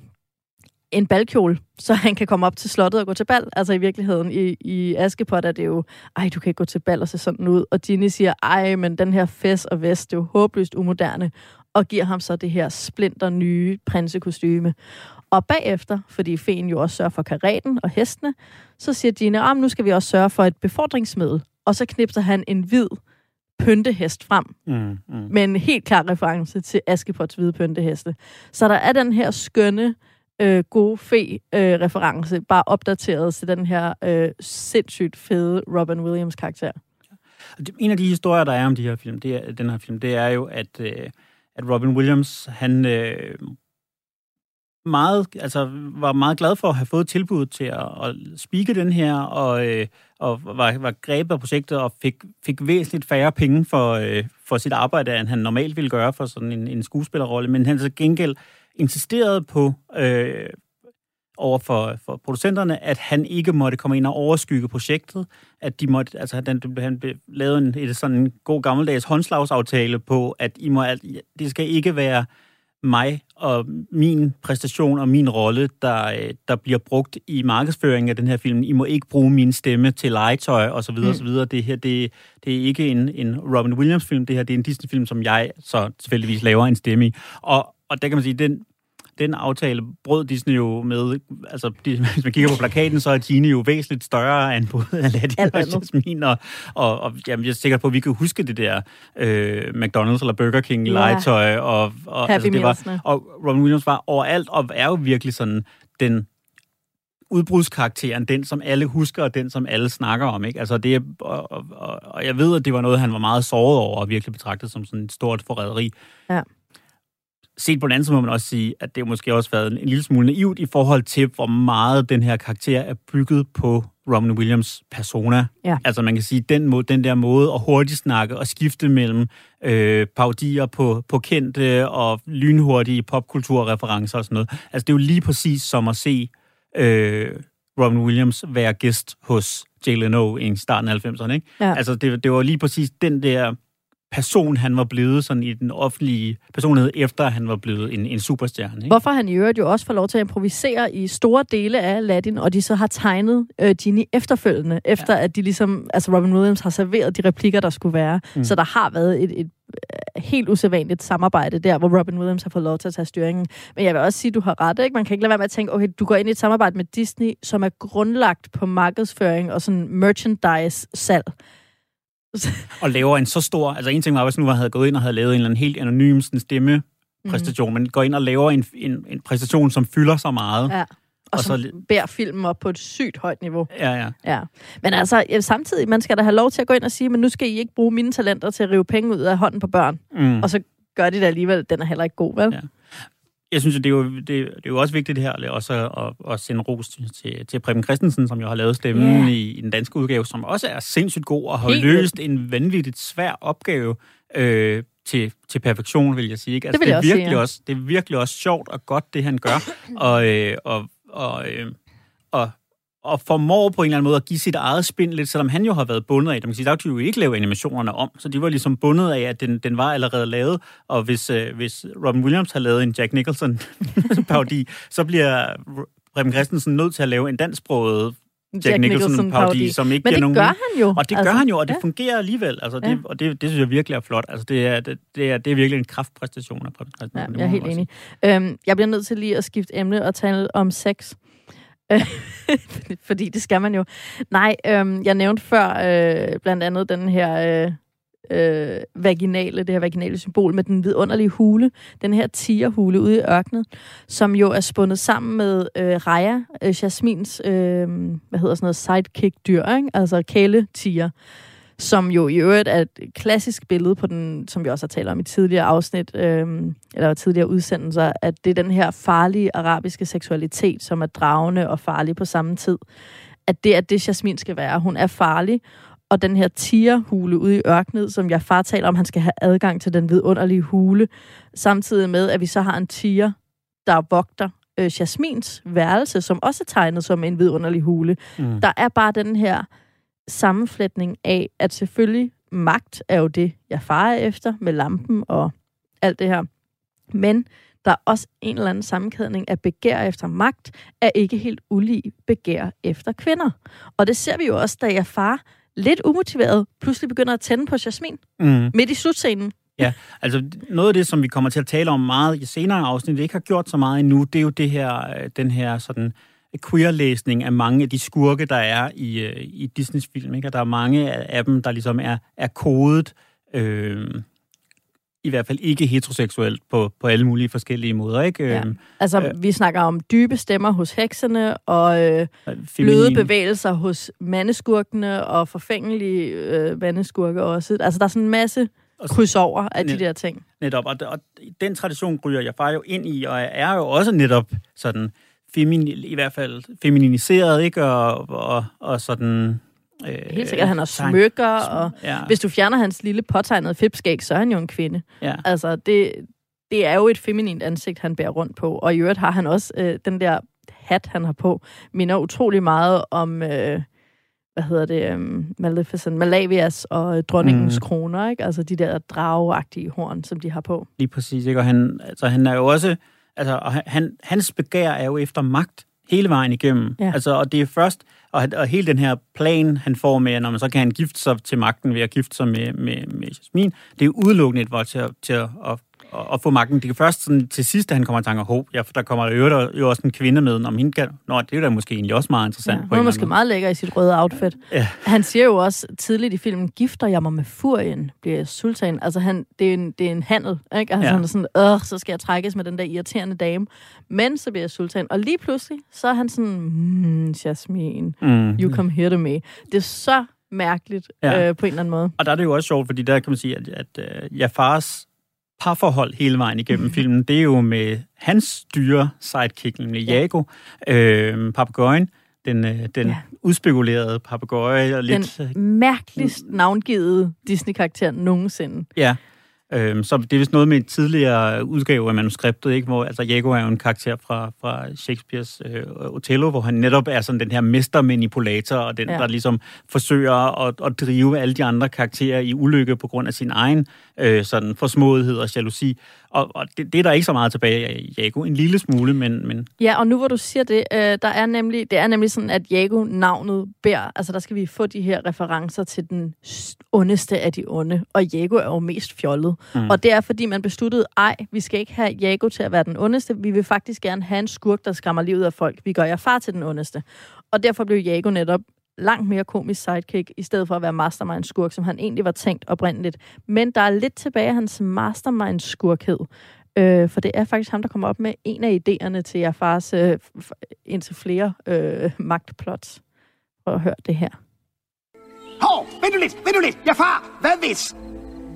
en balkjole, så han kan komme op til slottet og gå til bal. Altså i virkeligheden, i, i Askepot er det jo, ej, du kan ikke gå til bal og se sådan ud. Og Ginny siger, ej, men den her fest og vest, det er jo håbløst umoderne. Og giver ham så det her splinter nye prinsekostyme. Og bagefter, fordi feen jo også sørger for karaten og hestene, så siger Gina, ah, nu skal vi også sørge for et befordringsmiddel. Og så knipser han en hvid pyntehest frem, Mm, mm. med en helt klar reference til Askepots hvide pynteheste. Så der er den her skønne, øh, gode fe-reference, øh, bare opdateret til den her øh, sindssygt fede Robin Williams-karakter. En af de historier, der er om de her film, det er, den her film, det er jo, at, øh, at Robin Williams, han øh, meget, altså, var meget glad for at have fået tilbud til at, at speake den her, og, øh, og var, var grebet af projektet og fik, fik væsentligt færre penge for, øh, for sit arbejde, end han normalt ville gøre for sådan en, en skuespillerrolle. Men han så gengæld insisterede på øh, over for, for producenterne, at han ikke måtte komme ind og overskygge projektet, at de måtte, altså han, han lavet en, et sådan en god gammeldags håndslagsaftale på, at I må, alt- det skal ikke være mig og min præstation og min rolle, der, øh, der bliver brugt i markedsføringen af den her film. I må ikke bruge min stemme til legetøj og så videre, mm. og så videre. Det her, det, det er ikke en, en Robin Williams-film, det her det er en Disney-film, som jeg så tilfældigvis laver en stemme i. Og, og der kan man sige, den, den aftale brød Disney jo med, altså de, hvis man kigger på plakaten, så er Genie jo væsentligt større end både Aladdin og. Jasmine, og, og, og jamen, jeg er sikker på, at vi kan huske det der øh, McDonald's eller Burger King Ja. legetøj, og, og, Happy det var, og Robin Williams var overalt, og er jo virkelig sådan den udbrudskarakteren, den som alle husker, og den som alle snakker om, ikke? Altså det og, og, og, og jeg ved, at det var noget, han var meget såret over, og virkelig betragtet som sådan et stort forræderi. Ja. Set på den anden side må man også sige, at det måske også været en, en lille smule naivt i forhold til, hvor meget den her karakter er bygget på Robin Williams persona. Ja. Altså man kan sige, den, måde, den der måde at hurtigt snakke og skifte mellem øh, parodier på, på kendte og lynhurtige popkulturreferencer og sådan noget. Altså det er jo lige præcis som at se øh, Robin Williams være gæst hos Jay Leno i starten af 90'erne. Ikke? Ja. Altså det, det var lige præcis den der person, han var blevet sådan i den offentlige personlighed, efter han var blevet en, en superstjerne. Ikke? Hvorfor han i øvrigt jo også får lov til at improvisere i store dele af Aladdin, og de så har tegnet øh, Genie efterfølgende, efter ja. at de ligesom, altså Robin Williams har serveret de replikker, der skulle være. Mm. Så der har været et, et øh, helt usædvanligt samarbejde der, hvor Robin Williams har fået lov til at tage styringen. Men jeg vil også sige, at du har ret, ikke? Man kan ikke lade være med at tænke, okay, du går ind i et samarbejde med Disney, som er grundlagt på markedsføring og sådan merchandise-salg. Og laver en så stor... Altså en ting var, hvis nu man havde gået ind og havde lavet en eller anden helt anonym sådan, stemme præstation, mm. men går ind og laver en, en, en præstation, som fylder så meget. Ja. Og, Og så bærer filmen op på et sygt højt niveau. Ja, ja. Ja. Men altså, samtidig, man skal da have lov til at gå ind og sige, men nu skal I ikke bruge mine talenter til at rive penge ud af hånden på børn. Mm. Og så gør de det alligevel. Den er heller ikke god, vel? Ja. Jeg synes, det er jo, det, det er jo også vigtigt her også at, at, sende ros til, til, Preben Christensen, som jo har lavet stemmen Ja. i, i den danske udgave, som også er sindssygt god og har Helt løst en vanvittigt svær opgave øh, til, til perfektion, vil jeg sige. Ikke? Altså, Det jeg er også sige, virkelig ja. også, det er virkelig også sjovt og godt, det han gør. og, øh, og, og, øh, og, og formår på en eller anden måde at give sit eget spin lidt, selvom han jo har været bundet af det. Man kan sige, der kunne jo ikke lave animationerne om, så de var ligesom bundet af, at den, den var allerede lavet. Og hvis, øh, hvis Robin Williams har lavet en Jack Nicholson parodi, så bliver Preben Christensen nødt til at lave en dansksproget Jack, Jack Nicholson parodi, som ikke Men det nogen... gør han jo. Og det gør han jo, og det ja. fungerer alligevel. Altså, det, Ja. Og det, det synes jeg virkelig er flot. Altså, det, er, det, det, er, det er virkelig en kraftpræstation af Preben Christensen. Ja, jeg er helt enig. Øhm, jeg bliver nødt til lige at skifte emne og tale om sex. Fordi det skal man jo. Nej, øhm, jeg nævnte før øh, blandt andet den her øh, øh, vaginale, det her vaginale symbol med den vidunderlige hule. Den her tigerhule ude i ørkenen, som jo er spundet sammen med øh, Raja, øh, Jasmins, øh, hvad hedder sådan noget, sidekick-dyr, ikke? altså kæletiger som jo i øvrigt er et klassisk billede på den, som vi også har talt om i tidligere afsnit, øhm, eller tidligere udsendelser, at det er den her farlige arabiske seksualitet, som er dragende og farlig på samme tid. At det er det, Jasmin skal være. Hun er farlig, og den her tigerhule ude i ørkenet, som jeg far taler om, han skal have adgang til den vidunderlige hule, samtidig med, at vi så har en tiger, der vogter øh, Jasmins værelse, som også er tegnet som en vidunderlig hule. Mm. Der er bare den her sammenflætning af, at selvfølgelig magt er jo det, jeg farer efter med lampen og alt det her. Men der er også en eller anden sammenkædning af begær efter magt, er ikke helt ulig begær efter kvinder. Og det ser vi jo også, da jeg far lidt umotiveret pludselig begynder at tænde på Jasmin Mm. midt i slutscenen. Altså, noget af det, som vi kommer til at tale om meget i senere afsnit, ikke har gjort så meget endnu, det er jo det her, øh, den her sådan queer-læsning af mange af de skurke, der er i, øh, i Disneys film. Ikke? Og der er mange af dem, der ligesom er, er kodet, øh, i hvert fald ikke heteroseksuelt på, på alle mulige forskellige måder. Ikke? Ja. Øhm, Altså, Øh. vi snakker om dybe stemmer hos hekserne, og øh, bløde feminin- bevægelser hos mandeskurkene, og forfængelige øh, mandeskurke også. Altså, der er sådan en masse kryds over af de Net- der ting. Netop, og, og den tradition ryger jeg far jo ind i, og er jo også netop sådan, femini, i hvert fald femininiseret, ikke? Og, og, og sådan... Øh, Helt sikkert, han har smykker, og Ja, hvis du fjerner hans lille påtegnede fipskæg, så er han jo en kvinde. ja. Altså, det, det er jo et feminint ansigt, han bærer rundt på. Og i øvrigt har han også øh, den der hat, han har på, minder utrolig meget om, øh, hvad hedder det, øh, Maleficent, Malavias og dronningens mm. kroner, ikke? Altså de der drageagtige horn, som de har på. Lige præcis, ikke? Og han, altså, han er jo også... Altså, og han, hans begær er jo efter magt hele vejen igennem. Ja. Altså, og det er først... Og, og hele den her plan, han får med, når man så kan han gifte sig til magten ved at gifte sig med, med, med Jasmin, det er udelukkende et vold til, at, til at, at, at, få magten. Det er først sådan, til sidst, at han kommer i tanke om, "Hov, ja, for der kommer jo, jo, jo også en kvinde med, når hende kan... Nå, det er jo da måske egentlig også meget Ja, interessant. hun på er måske anden meget lækker i sit røde outfit. Ja. Han siger jo også tidligt i filmen, gifter jeg mig med furien, bliver jeg sultan. Altså, han, det, er en, det er en handel, ikke? Altså, Ja. ja. han er sådan, øh, så skal jeg trækkes med den der irriterende dame. Men så bliver jeg sultan. Og lige pludselig, så er han sådan, mm, Jasmin, måde. Mm. you come here to me. Det er så mærkeligt Ja. ja. øh, på en eller anden måde. Og der er det jo også sjovt, fordi der kan man sige, at, at uh, Jafars parforhold hele vejen igennem filmen, det er jo med hans dyre sidekick, nemlig Ja. Jago, øh, papegøjen, den, øh, den ja. Udspekulerede papegøje, og lidt... øh, Den mærkeligst navngivede Disney-karakter nogensinde. Ja. Øhm, så det er vist noget med en tidligere udgave af manuskriptet, ikke? hvor altså Jago er jo en karakter fra, fra Shakespeares øh, Othello, hvor han netop er sådan den her mestermanipulator, og den. Ja. der ligesom forsøger at, at drive alle de andre karakterer i ulykke på grund af sin egen øh, sådan forsmådighed og jalousi. Og, og det, det er der ikke så meget tilbage af Jago. En lille smule, men, men Ja, og nu hvor du siger det, øh, der er nemlig, det er nemlig sådan, at Jago-navnet bærer, altså der skal vi få de her referencer til den ondeste af de onde, og Jago er jo mest fjollet. Mm. Og det er, fordi man besluttede, ej, vi skal ikke have Jago til at være den ondeste, vi vil faktisk gerne have en skurk, der skræmmer livet af folk. Vi gør jer far til den ondeste. Og derfor blev Jago netop langt mere komisk sidekick, i stedet for at være mastermind-skurk, som han egentlig var tænkt oprindeligt. Men der er lidt tilbage af hans mastermind-skurkhed. Øh, for det er faktisk ham, der kommer op med en af idéerne til Jafars øh, f- indtil flere øh, magtplots. Prøv at høre det her. Hov, vent nu lidt, vent nu lidt. Ja, far, hvad hvis?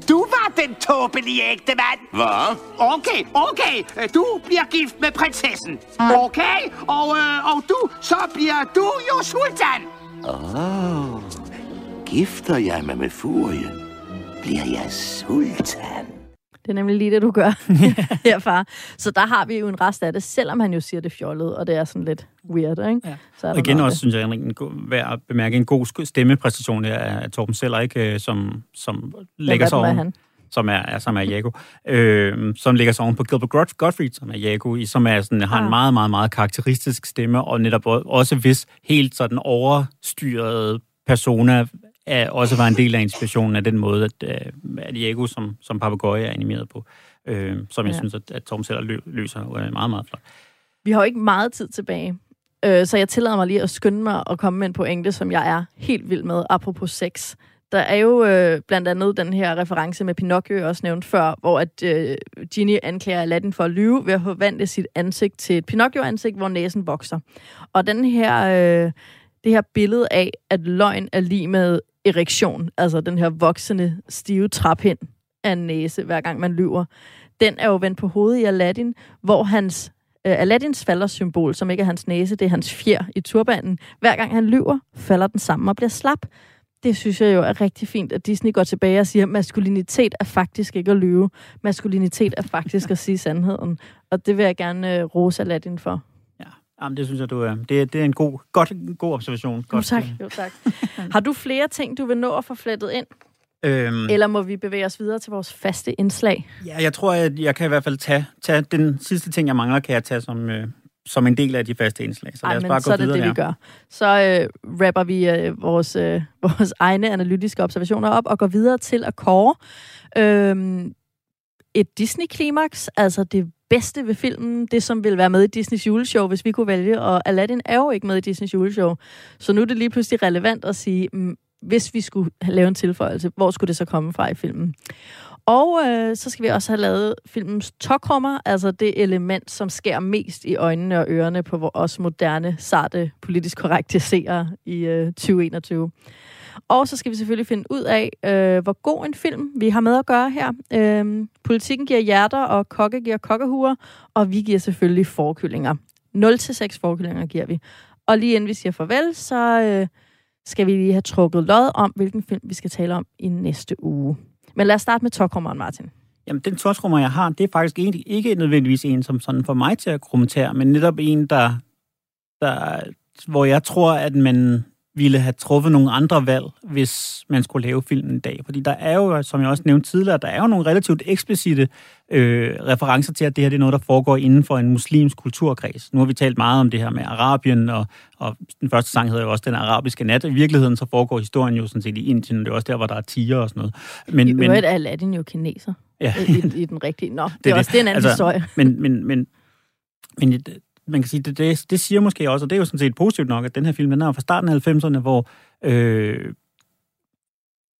Du var den tåbelige ægte mand. Hvad? Okay, okay. Øh, Du bliver gift med prinsessen. Okay? Og, øh, og du, så bliver du jo sultan. Åh, oh, gifter jeg mig med furien, bliver jeg sultan. Det er nemlig lige det, du gør her, far. Så der har vi jo en rest af det, selvom han jo siger det fjollet, og det er sådan lidt weird, ikke? Ja. Så er Og igen også, af synes jeg, en, god, værd at bemærke en god stemmepræstation af, af Torben Seller, ikke? øh, Som, som det. lægger sig er oven, han? Som er, som er Jago, øh, som lægger sig oven på Gilbert Gottfried, som er Jago, som er sådan, har en meget, meget, meget karakteristisk stemme, og netop også hvis helt sådan overstyrede persona er, også var en del af inspirationen af den måde, at, øh, at Jago som, som papegøje er animeret på, øh, som jeg Ja. synes, at, at Torben Seller lø, løser øh, meget, meget flot. Vi har jo ikke meget tid tilbage, øh, så jeg tillader mig lige at skynde mig og komme med en pointe, som jeg er helt vild med, apropos sex. Der er jo øh, blandt andet den her reference med Pinocchio, jeg også nævnte før, hvor at øh, Ginny anklager Aladdin for at lyve ved at forvandle sit ansigt til et Pinocchio-ansigt, hvor næsen vokser. Og den her, øh, det her billede af, at løgn er lige med erektion, altså den her voksende, stive traphind af en næse, hver gang man lyver, den er jo vendt på hovedet i Aladdin, hvor hans øh, Aladdins faldersymbol, som ikke er hans næse, det er hans fjer i turbanen. Hver gang han lyver, falder den sammen og bliver slap. Det synes jeg jo er rigtig fint, at Disney går tilbage og siger, at maskulinitet er faktisk ikke at lyve. Maskulinitet er faktisk at sige sandheden. Og det vil jeg gerne øh, rose Aladdin for. Ja, Jamen, det synes jeg, du er, det, er- det er en god, godt, god observation. Jo Godt, tak, jo tak. Har du flere ting, du vil nå at få flettet ind? Øhm, Eller må vi bevæge os videre til vores faste indslag? Ja, jeg tror, at jeg kan i hvert fald tage, tage den sidste ting, jeg mangler, kan jeg tage som, øh, som en del af de faste indslag. Så lad os bare så gå det videre det, vi her. gør. Så øh, rapper vi øh, vores, øh, vores egne analytiske observationer op og går videre til at kåre øh, et Disney-klimaks, altså det bedste ved filmen, det som vil være med i Disneys juleshow, hvis vi kunne vælge, og Aladdin er jo ikke med i Disneys juleshow. Så nu er det lige pludselig relevant at sige, mm, hvis vi skulle lave en tilføjelse, hvor skulle det så komme fra i filmen? Og øh, så skal vi også have lavet filmens tokrummer, altså det element, som sker mest i øjnene og ørerne på vores moderne, sarte, politisk korrekte seere i øh, 2021. Og så skal vi selvfølgelig finde ud af, øh, hvor god en film vi har med at gøre her. Øh, politikken giver hjerter, og kokke giver kokkehuer, og vi giver selvfølgelig forkyllinger. 0-6 forkyllinger giver vi. Og lige inden vi siger farvel, så øh, skal vi lige have trukket lod om, hvilken film vi skal tale om i næste uge. Men lad os starte med tokrummeren, Martin. Jamen, den torskrummer, jeg har, det er faktisk egentlig ikke nødvendigvis en, som sådan får mig til at kommentere, men netop en, der, der, hvor jeg tror, at man ville have truffet nogle andre valg, hvis man skulle lave filmen i dag. Fordi der er jo, som jeg også nævnte tidligere, der er jo nogle relativt eksplicite øh, referencer til, at det her det er noget, der foregår inden for en muslimsk kulturkreds. Nu har vi talt meget om det her med Arabien, og, og den første sang hedder jo også Den arabiske nat. I virkeligheden så foregår historien jo sådan set i Indien, og det er også der, hvor der er tiger og sådan noget. Men, I øvrigt er Aladdin jo kineser ja, i, i, den rigtige. Nå, det, Det er også det. det er en anden Altså, historie. men, men, men, men man kan sige, det, det, det siger måske også, og det er jo sådan set positivt nok, at den her film, den er fra starten af 90'erne, hvor øh,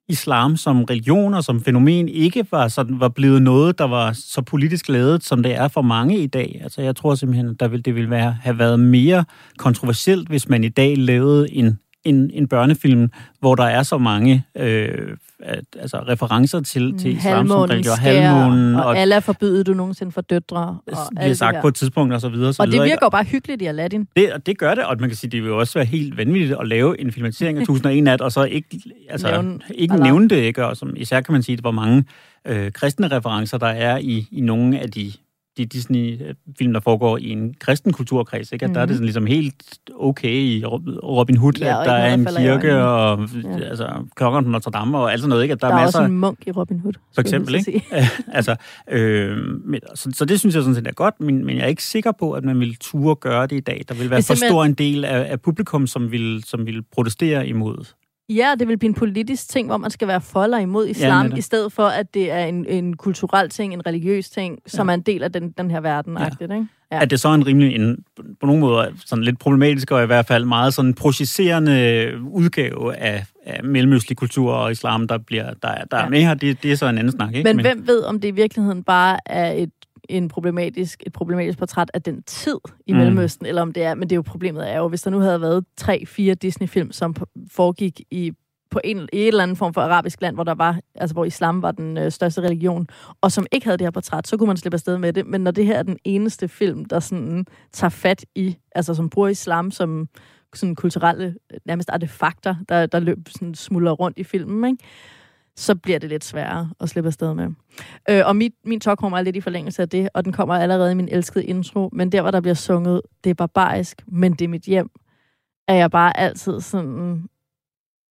islam som religion og som fænomen ikke var, sådan, var blevet noget, der var så politisk lavet, som det er for mange i dag. Altså jeg tror simpelthen, der vil, det ville være, have været mere kontroversielt, hvis man i dag lavede en, en, en børnefilm, hvor der er så mange øh, at, altså referencer til, til islam som religion. Halvmånen og, og alle er forbydet, du nogensinde for døtre. Og alt det sagt på et tidspunkt, og så videre. Så Og det virker jo bare hyggeligt i Aladdin. Det, og det gør det, og man kan sige, det vil jo også være helt vanvittigt at lave en filmatisering af 1001 nat, og så ikke, altså, Nævne ikke Allah. nævne det, ikke? Og som, især kan man sige, hvor mange øh, kristne referencer der er i, i nogle af de, de Disney-film, der foregår i en kristen kulturkreds, ikke? At mm-hmm. der er det sådan ligesom helt okay i Robin Hood, Mhm. Ja, at der er en kirke, og Ja. altså, klokkeren på Notre Dame, og alt sådan noget, ikke? At der, Der er masser også en munk i Robin Hood. for eksempel, ikke? altså, øh, men, så, så det synes jeg sådan set er godt, men, men jeg er ikke sikker på, at man vil ture gøre det i dag. Der vil være er for stor en del af, af publikum, som vil, som vil protestere imod Ja, det vil blive en politisk ting, hvor man skal være for eller imod islam, netop. i stedet for, at det er en, en kulturel ting, en religiøs ting, som er en del af den, den her verden. Ja. Ikke? Ja. Ja. At det så er en rimelig, en, på nogle måder sådan lidt problematisk, og i hvert fald meget sådan projicerende udgave af, af mellemøstlig kultur og islam, der, bliver, der, er- der er Ja. med her, det, det er så en anden snak, ikke? Men, Men hvem ved, om det i virkeligheden bare er et, en problematisk, et problematisk portræt af den tid i Mm. Mellemøsten, eller om det er, men det er jo problemet er jo, hvis der nu havde været tre, fire Disney-film, som foregik i på en, i et eller andet form for arabisk land, hvor der var, altså hvor islam var den øh, største religion, og som ikke havde det her portræt, så kunne man slippe afsted med det. Men når det her er den eneste film, der sådan tager fat i, altså som bruger islam som sådan kulturelle, nærmest artefakter, der, der løb, sådan smuldrer rundt i filmen, ikke? Så bliver det lidt sværere at slippe afsted med. Øh, og mit, min talk kommer lidt i forlængelse af det, og den kommer allerede i min elskede intro, men der, hvor der bliver sunget, det er barbarisk, men det er mit hjem, er jeg bare altid sådan...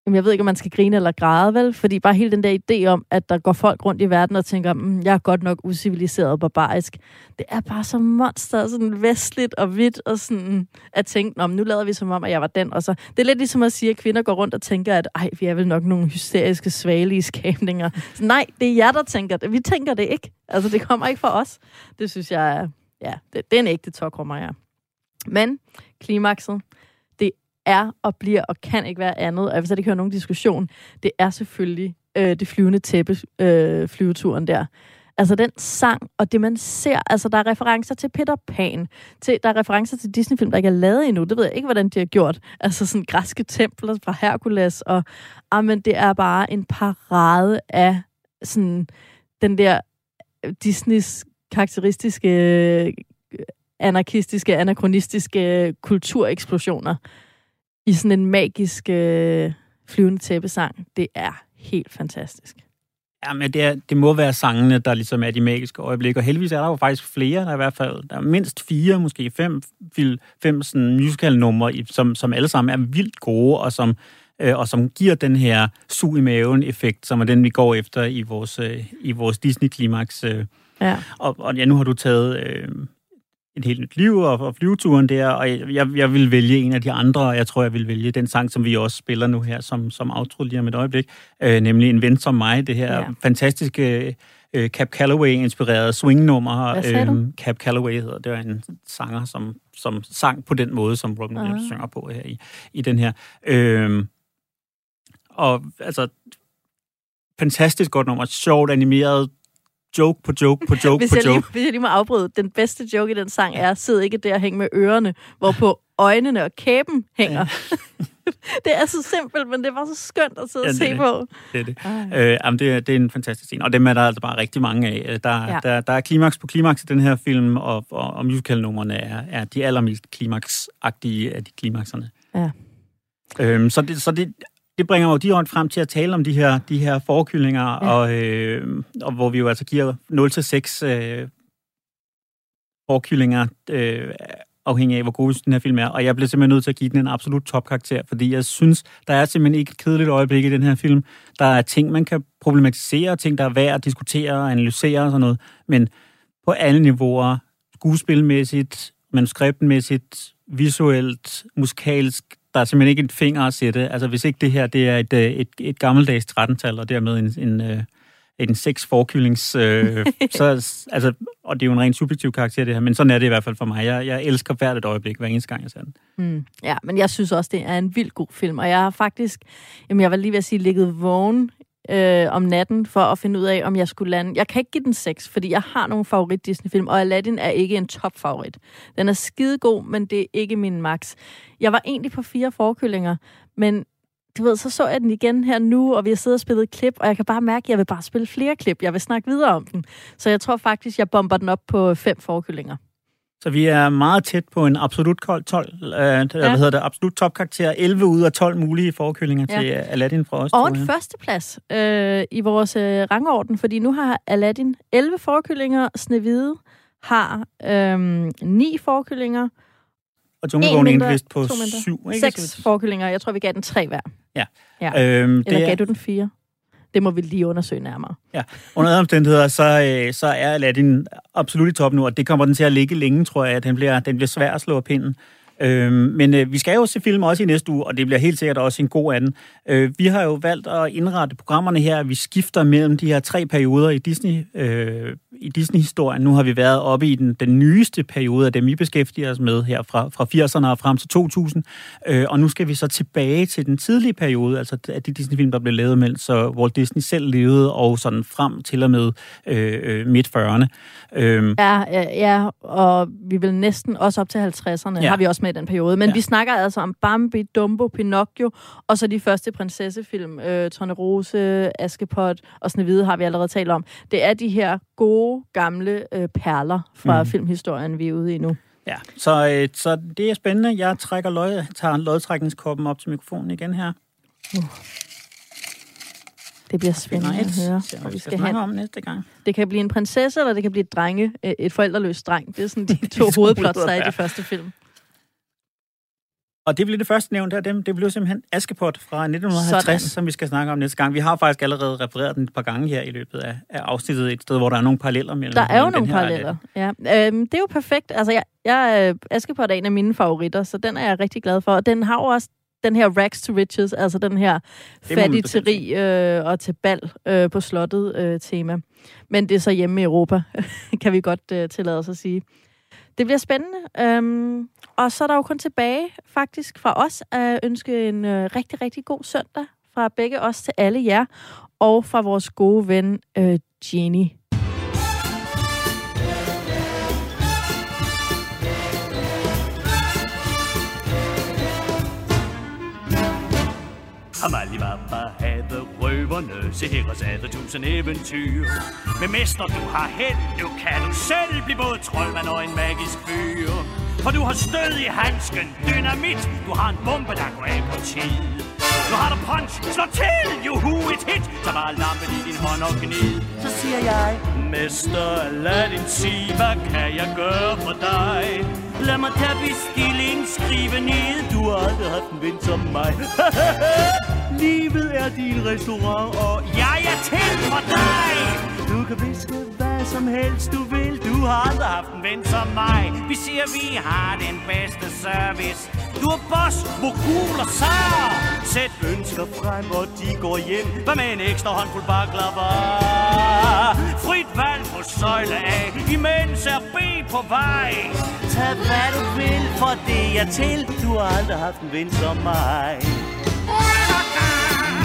Jamen, jeg ved ikke, om man skal grine eller græde, vel? Fordi bare hele den der idé om, at der går folk rundt i verden og tænker, mm, jeg er godt nok usiviliseret og barbarisk. Det er bare så monster, sådan vestligt og hvidt, og sådan at tænke, Nå, nu lader vi som om, at jeg var den. Og så, det er lidt ligesom at sige, at kvinder går rundt og tænker, at ej, vi er vel nok nogle hysteriske, svagelige skabninger. Så nej, det er jer, der tænker det. Vi tænker det ikke. Altså, det kommer ikke fra os. Det synes jeg, er- ja, det, det er en ægte tokrummer, ja. Men klimakset, er og bliver og kan ikke være andet, og jeg vil slet ikke høre nogen diskussion, det er selvfølgelig øh, det flyvende tæppe, øh, flyveturen der. Altså den sang, og det man ser, altså der er referencer til Peter Pan, til, der er referencer til Disney-film, der ikke er lavet endnu, det ved jeg ikke, hvordan de har gjort. Altså sådan græske templer fra Hercules, og ah, men det er bare en parade af sådan den der Disneys karakteristiske øh, anarkistiske, anakronistiske kultureksplosioner i sådan en magisk øh, flyvende tæppesang. Det er helt fantastisk. Ja, men det, er, det må være sangene, der ligesom er de magiske øjeblikke, og heldigvis er der jo faktisk flere, der er i hvert fald, der er mindst fire, måske fem, fem sådan musical-numre, som, som alle sammen er vildt gode, og som, øh, og som giver den her sug i maven-effekt, som er den, vi går efter i vores, øh, i vores Disney-klimaks. Øh. Ja. Og, og ja, nu har du taget øh, et helt nyt liv og, og flyveturen der, og jeg, jeg, vil vælge en af de andre, og jeg tror, jeg vil vælge den sang, som vi også spiller nu her, som, som outro lige om et øjeblik, øh, nemlig En ven som mig, det her Ja. fantastiske øh, Cap Calloway-inspirerede swingnummer. Du? Cap Calloway hedder, det var en sanger, som, som sang på den måde, som Robin Williams Ah. synger på her i, i den her. Øh, og altså, fantastisk godt nummer, sjovt animeret, joke på joke på joke Hvis på jeg, lige, joke. hvis jeg lige må afbryde, den bedste joke i den sang er, sid ikke der og hæng med ørerne, hvorpå øjnene og kæben hænger. det er så simpelt, men det var så skønt at sidde Ja, og se det. på. Det er det. Ej. Øh, jamen det, er, det er en fantastisk scene, og dem er der altså bare rigtig mange af. Øh, Der, Ja. der, der er klimaks på klimaks i den her film, og, og, og musicalnumrene er, er de allermest klimaksagtige af de klimakserne. Ja. Øhm, så det, så det, det bringer jo direkte frem til at tale om de her, de her forkyllinger, ja. og, øh, og hvor vi jo altså giver 0-6 øh, forkyllinger, øh, afhængig af, hvor god den her film er. Og jeg bliver simpelthen nødt til at give den en absolut topkarakter, fordi jeg synes, der er simpelthen ikke et kedeligt øjeblik i den her film. Der er ting, man kan problematisere, ting, der er værd at diskutere og analysere og sådan noget, men på alle niveauer, skuespilmæssigt, manuskriptmæssigt, visuelt, musikalsk, der er simpelthen ikke en finger at sætte. Altså hvis ikke det her det er et, øh, et, et gammeldags 13-tal, og dermed en, en, øh, en seks forkyllings... Øh, så, altså, og det er jo en rent subjektiv karakter, det her, men sådan er det i hvert fald for mig. Jeg, jeg elsker hvert et øjeblik, hver eneste gang, jeg ser den. Mm. Ja, men jeg synes også, det er en vild god film, og jeg har faktisk, jamen jeg var lige ved at sige, ligget vågen øh, om natten for at finde ud af, om jeg skulle lande. Jeg kan ikke give den 6, fordi jeg har nogle favorit Disney-film, og Aladdin er ikke en topfavorit. Den er skidegod, men det er ikke min max. Jeg var egentlig på fire forkyllinger, men du ved, så så jeg den igen her nu, og vi har siddet og spillet klip, og jeg kan bare mærke, at jeg vil bare spille flere klip. Jeg vil snakke videre om den. Så jeg tror faktisk, jeg bomber den op på fem forkyllinger. Så vi er meget tæt på en absolut kold 12, øh, ja. hvad hedder det, absolut topkarakter, 11 ud af 12 mulige forkyllinger Ja. til Aladdin fra os. Og en førsteplads øh, i vores øh, rangorden, fordi nu har Aladdin 11 forkyllinger, Snevide har øh, 9 forkyllinger, Og Junglebogen en endte mindre, vist på to mindre. 7, ikke? 6 forkyllinger. Jeg tror, vi gav den 3 hver. Ja. ja. Øhm, Eller det gav er, du den 4? Det må vi lige undersøge nærmere. Ja, under andre omstændigheder, så, øh, så er Aladdin absolut i top nu, og det kommer den til at ligge længe, tror jeg. Den bliver, den bliver svær at slå af pinden. Øh, men øh, vi skal jo se film også i næste uge, og det bliver helt sikkert også en god anden. Øh, vi har jo valgt at indrette programmerne her. Vi skifter mellem de her tre perioder i Disney, øh, i Disney-historien. Nu har vi været oppe i den, den nyeste periode af dem, vi beskæftiger os med her fra, fra 80'erne og frem til 2000. Øh, og nu skal vi så tilbage til den tidlige periode, altså af de Disney-film, der blev lavet, mens Walt Disney selv levede, og sådan frem til og med øh, øh, midt-40'erne. Øh, Ja, ja, ja, og vi vil næsten også op til 50'erne, Ja. har vi også med i den periode. Men Ja. vi snakker altså om Bambi, Dumbo, Pinocchio, og så de første prinsessefilm, øh, Tornerose, Askepot og Snevide har vi allerede talt om. Det er de her gode, gamle øh, perler fra mm. filmhistorien, vi er ude i nu. Ja, så, øh, så det er spændende. Jeg trækker løg, tager lodtrækningskoppen op til mikrofonen igen her. Det bliver spændende at høre, Se, hvor hvad vi vi skal skal hen. om næste gang. Det kan blive en prinsesse, eller det kan blive et drenge, øh, et forældreløst dreng. Det er sådan de to hovedplots, der er i de første film. Og det blev det første nævnt af dem. Det blev simpelthen Askepot fra 1950, Sådan. som vi skal snakke om næste gang. Vi har faktisk allerede refereret den et par gange her i løbet af, af afsnittet, et sted, hvor der er nogle paralleller mellem Der er jo nogle paralleller. Ja. Øhm, det er jo perfekt. Altså, jeg, jeg, øh, Askepot er en af mine favoritter, så den er jeg rigtig glad for. Og den har jo også den her rags to riches, altså den her fattig til bestemt rig øh, og til bal øh, på slottet øh, tema. Men det er så hjemme i Europa, kan vi godt øh, tillade os at sige. Det bliver spændende. Øhm, og så er der jo kun tilbage faktisk fra os at ønske en øh, rigtig, rigtig god søndag fra begge os til alle jer, og fra vores gode ven øh, Jenny. Her os havde tusind eventyr. Men mester, du har held, nu kan du selv blive både troldmand og en magisk fyr. For du har stød i handsken, dynamit, du har en bombe, der går af på tid. Nu har du punch, slå til, juhu, et hit, så bare lampen i din hånd og gnid. Så siger jeg, Mester Aladdin, sig, hvad kan jeg gøre for dig? Lad mig tage bestilling, skrive ned, du har aldrig haft en ven som mig. Livet er din restaurant, og jeg er til for dig. Du kan viske hvad som helst du vil, du har aldrig haft en ven som mig. Vi siger, vi har den bedste service. Du er boss, mogul og sær. Sæt ønsker frem, og de går hjem. Hvad med en ekstra håndfuld baklava? Frit valg på søjle A, imens er B på vej. Tag hvad du vil, for det er til. Du har aldrig haft en ven som mig.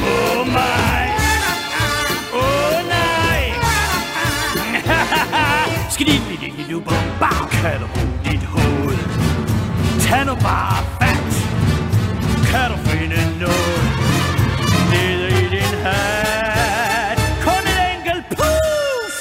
Oh my du Skidididididubum, bam, kan du bruge dit hoved? Tag nu bare fat, kan du finde noget? Nede i din hat, kun et enkelt pus,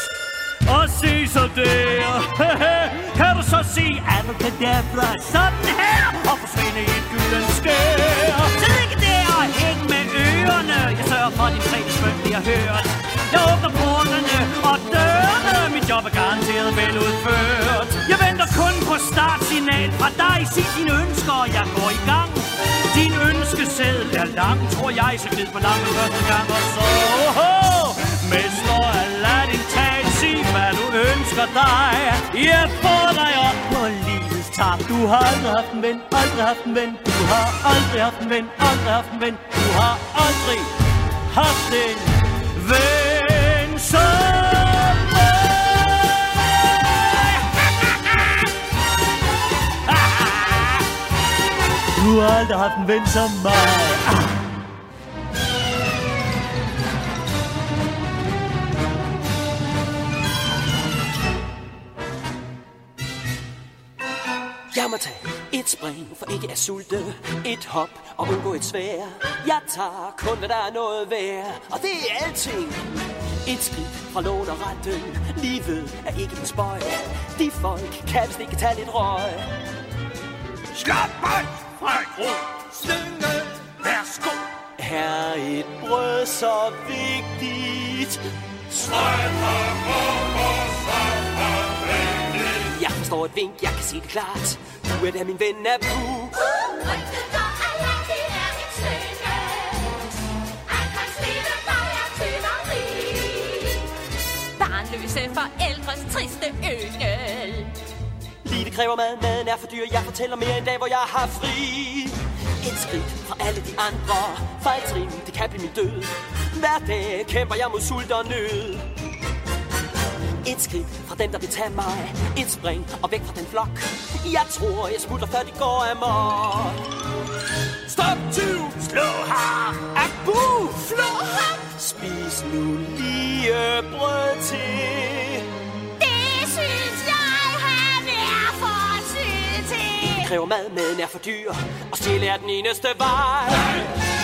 og se så der. kan du så sige abracadabra sådan her, og forsvinde i et gylden skær? Så ligge der og hæng med ørerne, jeg sørger for, at din fredagsbøn bliver hørt. Jeg åbner portene og mit job er garanteret vel udført. Jeg venter kun på startsignal fra dig, sig dine ønsker, og jeg går i gang. Din ønskeseddel er lang, tror jeg, så glid på langt første gang, og så... Oh, Mester Aladdin, tag sig hvad du ønsker dig. Jeg får dig op på livets top. Du har aldrig haft en ven, aldrig haft en ven. Du har aldrig haft en ven, aldrig haft en ven. Du har aldrig haft en ven så Du har aldrig haft en ven som mig. Jeg må tage et spring for ikke at sulte Et hop og undgå et svær. Jeg tager kun hvad der er noget værd Og det er alting. Et skridt fra lån og retten Livet er ikke en spøj. De folk kan vist ikke tage lidt røg. Skab mig fra et rod. Slynge, værsgo. Er et brød så vigtigt Jeg forstår et vink, jeg kan se det klart Du er da min ven af Pooh Barnløse forældres triste yngel. Det kræver mad, maden er for dyr. Jeg fortæller mere en dag, hvor jeg har fri. Et skridt fra alle de andre. Fejltrin, det kan blive min død. Hver dag kæmper jeg mod sult og nød. Et skridt fra den, der vil tage mig. Et spring og væk fra den flok. Jeg tror, jeg smutter, før de går amok. Stop tyv! Slå her. Abu! Flå her. Spis nu lige brød til. Kræver mad, maden er for dyr Og stille er den eneste vej.